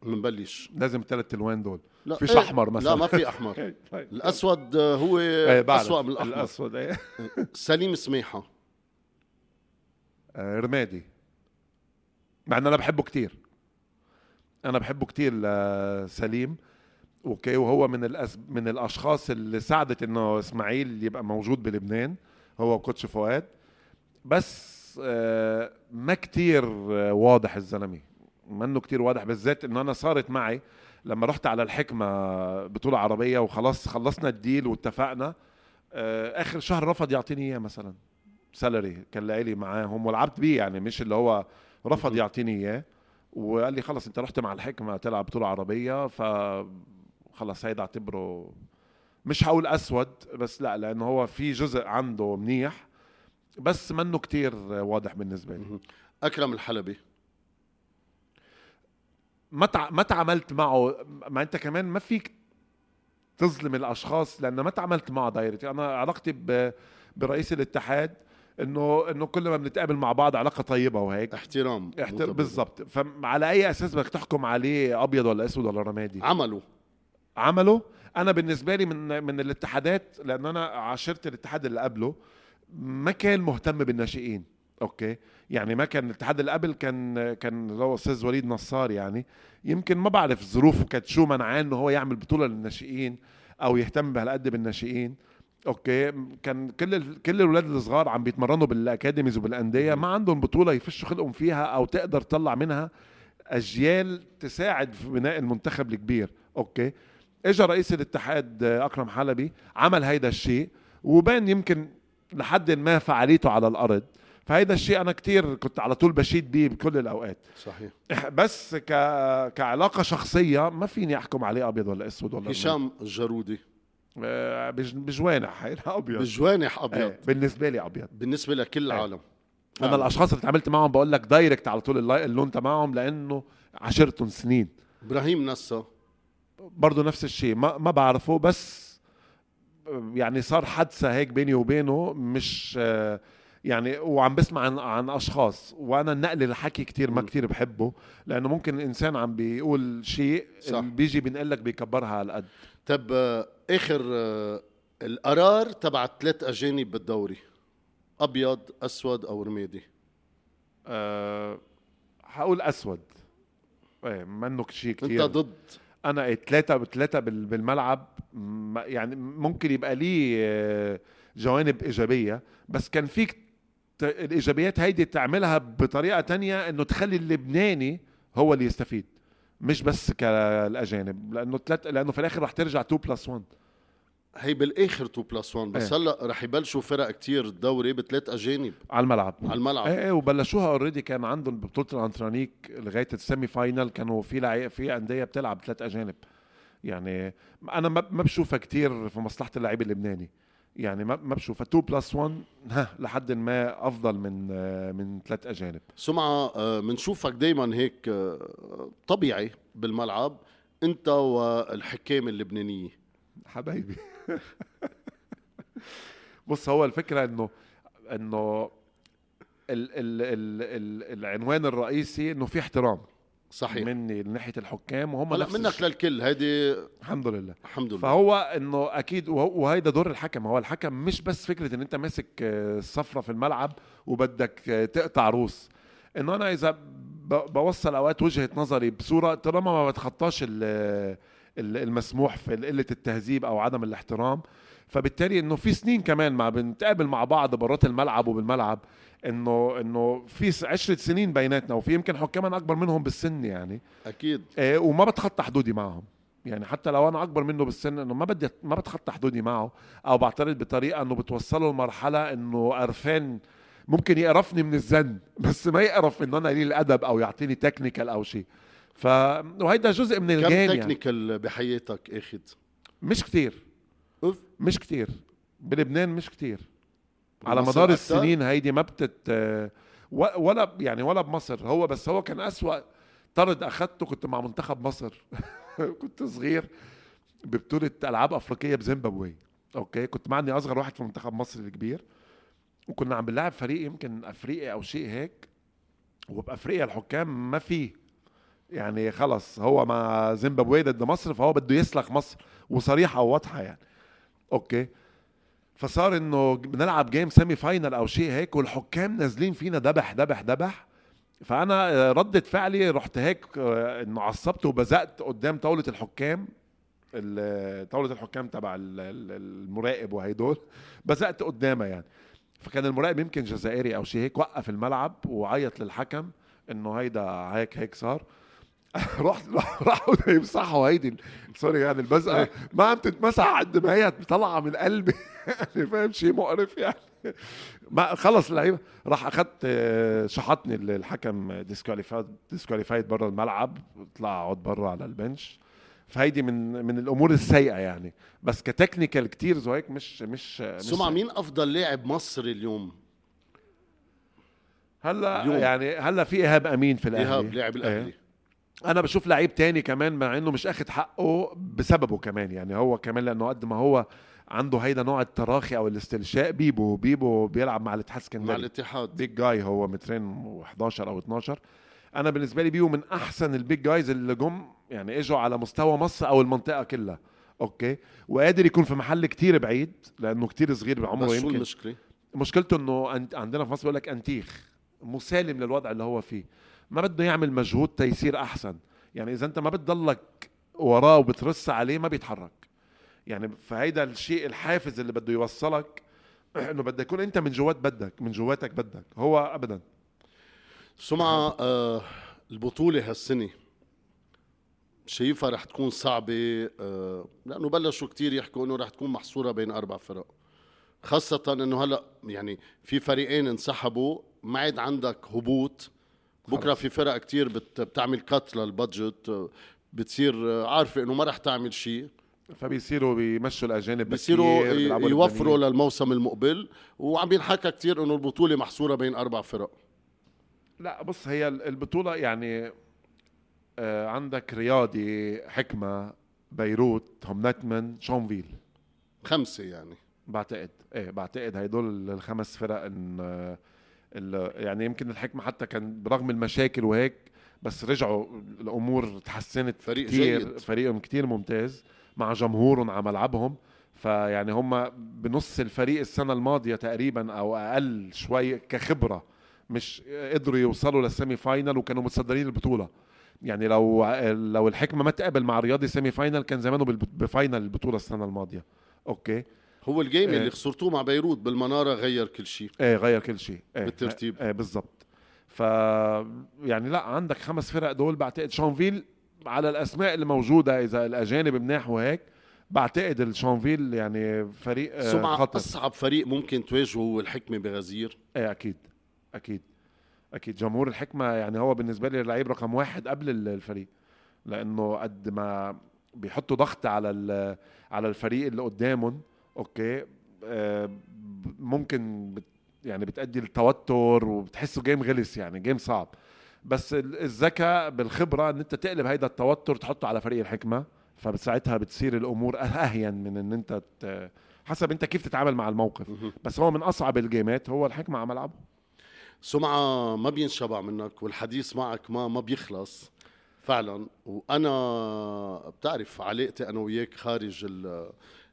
بنبلش لازم ثلاث الوان دول. لا فيش إيه، أحمر مثلا. لا ما في أحمر. [LAUGHS] طيب. الأسود آه، هو بعرف. أسوأ من الأحمر. الأسود إيه. [LAUGHS] سليم سماحه آه، رمادي. مع إن أنا بحبه كتير. أنا بحبه كتير لسليم أوكي وهو من الأس... من الأشخاص اللي ساعدت إنه إسماعيل يبقى موجود بلبنان. هو وكوتش فؤاد. بس بس آه، ما كتير آه، واضح الزلمة. منه كتير واضح بالذات انه أنا صارت معي لما رحت على الحكمة بطولة عربية وخلاص خلصنا الديل واتفقنا آه، آخر شهر رفض يعطيني إياه مثلا سالري كان لي معاهم ولعبت بيه يعني مش اللي هو رفض. يعطيني إياه وقال لي خلص أنت رحت مع الحكمة تلعب بطولة عربية ف خلص هيدا اعتبره مش هقول أسود بس لأ لأنه هو في جزء عنده منيح بس منه كتير واضح بالنسبة لي. أكرم الحلبي. ما تع... ما تعاملت معه ما انت كمان ما فيك تظلم الأشخاص لأن ما تعاملت معه دايركت أنا علاقتي ب... برئيس الاتحاد إنه إنه كل ما بنتقابل مع بعض علاقة طيبة وهيك. احترام. احت... متبادل. بالضبط. فعلى أي أساس بدك تحكم عليه أبيض ولا أسود ولا رمادي؟ عملوا عمله؟ أنا بالنسبة لي من من الاتحادات لأن أنا عاشرت الاتحاد اللي قبله ما كان مهتم بالناشئين. أوكي. يعني ما كان الاتحاد اللي قبل كان كان اللي هو أستاذ وليد نصار يعني. يمكن ما بعرف ظروفه كانت شو منعاه إنه هو يعمل بطولة للناشئين أو يهتم بهالقد بالناشئين. أوكي. كان كل ال- كل الاولاد الصغار عم بيتمرنوا بال academies وبالأندية. ما عندهم بطولة يفشوا خلقهم فيها أو تقدر تطلع منها أجيال تساعد في بناء المنتخب الكبير. أوكي. اجى رئيس الاتحاد أكرم حلبي عمل هيدا الشيء. وبان يمكن لحد ما فعاليته على الأرض. فهيدا الشيء أنا كتير كنت على طول بشيد بيه بكل الأوقات. صحيح. [LAUGHS] بس ك... كعلاقة شخصية ما فيني أحكم عليه أبيض ولا أسود ولا هشام الجرودي آه، بج... بجوانح. هيدا [LAUGHS] أبيض. بجوانح أبيض. إيه بالنسبة لي أبيض. بالنسبة لكل إيه. العالم. أنا الأشخاص اللي تعاملت معهم بقول لك direct على طول اللون تبعهم لأنه عشرتهم سنين. إبراهيم نسا برضه نفس الشيء. ما ما بعرفه بس يعني صار حادثة هيك بيني وبينه مش آه، يعني وعم بسمع عن عن أشخاص وأنا النقل الحكي كتير ما. كتير بحبه لأنه ممكن الانسان عم بيقول شيء صح. بيجي بينقل لك بيكبرها على القد. طب آه، آخر آه، القرار تبع ثلاث أجانب بالدوري أبيض أسود أو رمادي؟ أه حقول أسود. إيه منه شيء أنت كتير ضد؟ أنا ثلاثة بثلاثة بالملعب م- يعني ممكن يبقى لي آه، جوانب إيجابية بس كان فيك الإيجابيات هيدي تعملها بطريقة تانية إنه تخلي اللبناني هو اللي يستفيد مش بس كالأجانب لأنه ثلاث لأنه في الآخر رح ترجع 2 plus 1 هي بالآخر 2 plus 1 بس إيه. هلأ رح يبلشوا فرق كتير الدوري بثلاث أجانب. على الملعب. على الملعب. إيه إيه وبلشوها already كان عندهم ببطوله الانترانيك لغاية ال semi final كانوا في لعي... في أندية بتلعب ثلاث أجانب. يعني أنا ما بشوفها كتير في مصلحة اللعيب اللبناني. يعني ما ما بشوفها 2 plus 1 ها لحد ما أفضل من آه، من ثلاث أجانب. سمعة آه، بنشوفك دايما هيك آه، طبيعي بالملعب أنت والحكام اللبنانية. حبايبي. [LAUGHS] بص هو الفكرة إنه إنه ال ال ال ال العنوان الرئيسي إنه في احترام. صحيح. مني لناحيه الحكام وهم نفس منك الشيء. للكل هيدي الحمد لله. الحمد لله. فهو إنه أكيد وهيدا دور الحكم. هو الحكم مش بس فكرة إن أنت ماسك آه، الصفرة في الملعب وبدك آه، تقطع روس. إنه أنا إذا بوصل أوقات وجهة نظري بصورة طالما ما بتخطاش ال- ال- المسموح في قلة التهذيب أو عدم الاحترام فبالتالي إنه في سنين كمان ما بنتقابل مع بعض برات الملعب وبالملعب انه إنه في س- عشرة سنين بيناتنا وفي يمكن حكاما أكبر منهم بالسن يعني. أكيد. إيه، وما بتخطى حدودي معهم. يعني حتى لو أنا أكبر منه بالسن إنه ما بدي ما بتخطى حدودي معه أو بعترض بطريقة إنه بتوصله لمرحلة إنه قرفان ممكن يقرفني من الزن [LAUGHS] بس ما يقرف إنه أنا قليل الادب أو يعطيني تكنيكال أو شيء ف وهيدا جزء من كم ال game يعني. technical بحياتك أخذ؟ مش كتير. اوف مش كتير. بلبنان مش كتير. على مدار أكتر؟ السنين هيدي ما بتت و- ولا يعني ولا بمصر. هو بس هو كان أسوأ طرد اخذته كنت مع منتخب مصر. [LAUGHS] كنت صغير ببطولة ألعاب أفريقية بزيمبابوي. أوكي؟ كنت معني أصغر واحد في منتخب مصر الكبير. وكنا عم بنلعب فريق يمكن أفريقي أو شيء هيك. وبأفريقيا الحكام ما فيه. يعني خلص هو مع زيمبابوي ضد مصر فهو بده يسلخ مصر. وصريحة وواضحة يعني. okay. فصار إنه بنلعب game semi final أو شيء هيك والحكام نازلين فينا دبح دبح دبح فأنا آه، ردة فعلي رحت هيك آه، إنه عصبت وبزقت قدام طاولة الحكام ال- طاولة الحكام تبع ال- ال- المراقب وهيدول [LAUGHS] بزقت قدامها يعني. فكان المراقب يمكن جزائري أو شيء هيك وقف الملعب وعيط للحكم إنه هيدا هيك هيك صار. [LAUGHS] رحت راحوا يمسحوا هيدي سوري يعني البزقه ما عم تتمسح قد ما هي طالعة من قلبي. [LAUGHS] يعني فاهم؟ شيء مقرف يعني. ما خلص اللعيبة. راح أخذت شحطني الحكم disqualified disqualified برا الملعب. طلع اقعد برا على ال bench. فهيدي من من الأمور السيئة يعني. بس كتكنيكال كتير زويك مش مش سمع مين أفضل لاعب مصري اليوم؟ هلأ اليوم. يعني هلأ في إيهاب أمين في الأهلي. إيهاب لاعب الأهلي. إيه. أنا بشوف لعيب تاني كمان مع انه مش اخد حقه بسببه كمان يعني هو كمان لأنه قد ما هو عنده هيدا نوع التراخي أو الاستلشاء بيبو بيبو بيلعب مع الاتحاد اسكندريه مع الاتحاد. بيج جاي هو مترين و11 أو 12 أنا بالنسبة لي بيبو من احسن البيج جايز اللي جم يعني اجوا على مستوى مصر أو المنطقة كلها. أوكي؟ وقادر يكون في محل كتير بعيد لأنه كتير صغير بعمره بس يمكن. شو المشكلة؟ مشكلته إنه عندنا في مصر بيقول لك أنتيخ مسالم للوضع اللي هو فيه. ما بده يعمل مجهود تيصير أحسن. يعني إذا أنت ما بتضلك وراه وبترص عليه ما بيتحرك. يعني فهيدا الشيء الحافز اللي بده يوصلك [CLEARS THROAT] إنه بدك يكون أنت من جوات بدك من جواتك بدك. هو ابدا. سمعة آه البطولة هالسنة شايفها رح تكون صعبة آه لأنه بلشوا كتير يحكوا إنه رح تكون محصورة بين أربع فرق. خاصة إنه هلأ يعني في فريقين انسحبوا ما عاد عندك هبوط بكرة في فرق كتير بتعمل كات للبادجت بتصير عارفة إنه ما رح تعمل شيء فبيصيروا بيمشوا الأجانب بيصيروا يوفروا للموسم المقبل. وعم ينحكى كتير إنه البطولة محصورة بين أربع فرق. لا بص هي البطولة يعني آه عندك رياضي حكمة بيروت هومنتمن شونفيل. خمسة يعني. بعتقد إيه بعتقد هدول الخمس فرق إن آه يعني يمكن الحكمة حتى كان برغم المشاكل وهيك بس رجعوا الأمور تحسنت فريق كتير. جيد. فريقهم كتير ممتاز مع جمهورهم على ملعبهم. فيعني هم بنص الفريق السنة الماضية تقريبا أو أقل شوي كخبرة مش قدروا يوصلوا لل semi final وكانوا متصدرين البطولة. يعني لو لو الحكمة ما تقابل مع رياضي semi final كان زمانه ب final البطولة السنة الماضية. okay؟ هو ال game اللي آه. خسرتوه مع بيروت بالمنارة غير كل شيء. إيه غير كل شيء. إيه بالترتيب. إيه بالضبط. ف يعني لا عندك خمس فرق دول بعتقد شانفيل على الأسماء اللي موجودة إذا الأجانب مناح وهيك بعتقد الشانفيل يعني فريق آه، سمعة خطر. أصعب فريق ممكن تواجهه هو الحكمة بغزير. إيه أكيد أكيد أكيد. جمهور الحكمة يعني هو بالنسبة لي اللعيب رقم واحد قبل الفريق لأنه قد ما بيحطوا ضغط على على الفريق اللي قدامهم okay. آه ممكن but يعني بتأدي التوتر وبتحسه game غلس يعني game صعب. بس الذكاء بالخبرة إن أنت تقلب هيدا التوتر تحطه على فريق الحكمة فبساعتها بتصير الأمور أهين من إن أنت حسب أنت كيف تتعامل مع الموقف. بس هو من أصعب الجيمات هو الحكمة على ملعبه سمعة ما بينشبع منك والحديث معك ما ما بيخلص. فعلا. وأنا بتعرف علاقتي أنا وياك خارج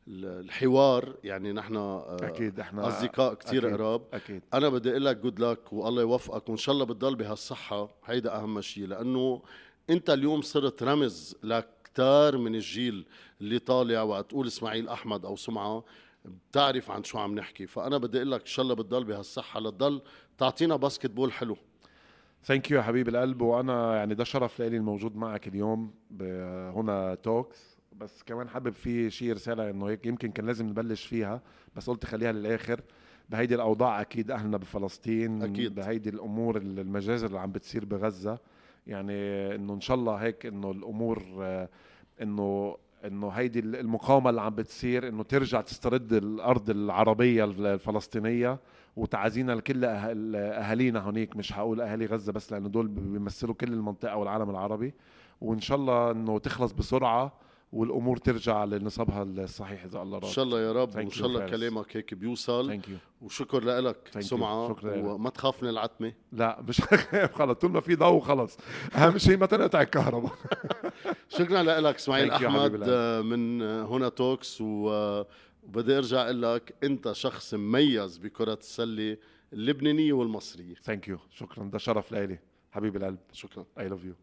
الحوار يعني نحن آه، أكيد إحنا أصدقاء كثير قراب. أكيد. أنا بدي أقول لك جود لك والله يوفقك وإن شاء الله بتضل بهالصحة. هيدا أهم شيء لأنه أنت اليوم صرت رمز لكتار من الجيل اللي طالع وقت تقول إسماعيل أحمد أو سمعة بتعرف عن شو عم نحكي. فأنا بدي أقول لك إن شاء الله بتضل بهالصحة لتضل تعطينا basketball حلو. thank you يا حبيب القلب وأنا يعني ده شرف لي الموجود معك اليوم هنا Talks بس كمان حابب في شيء رسالة إنه هيك يمكن كان لازم نبلش فيها بس قلت خليها للآخر. بهيدي الأوضاع أكيد أهلنا بفلسطين أكيد. بهيدي الأمور المجازر اللي عم بتصير بغزة. يعني إنه إن شاء الله هيك إنه الأمور إنه إنه هيدي المقاومة اللي عم بتصير إنه ترجع تسترد الأرض العربية الفلسطينية وتعازينا لكل اهالينا هونيك. مش هقول أهالي غزة بس لأنه دول بيمثلوا كل المنطقة والعالم العربي. وإن شاء الله إنه تخلص بسرعة. والأمور ترجع لنصابها الصحيح إذا الله راد. إن شاء الله يا رب وإن شاء الله كلامك هيك بيوصل. وشكر لك سمعة وما تخاف من العتمة. لا مش [LAUGHS] خلص طول ما في ضوء خلص. أهم شيء ما تنقطع الكهرباء. [LAUGHS] شكرا لك إسماعيل أحمد من هنا Talks. وبدي أرجع أقول لك أنت شخص مميز بكرة السله اللبنانية والمصرية. thank you شكرا. ده شرف لإلي. حبيب القلب. شكرا. I love you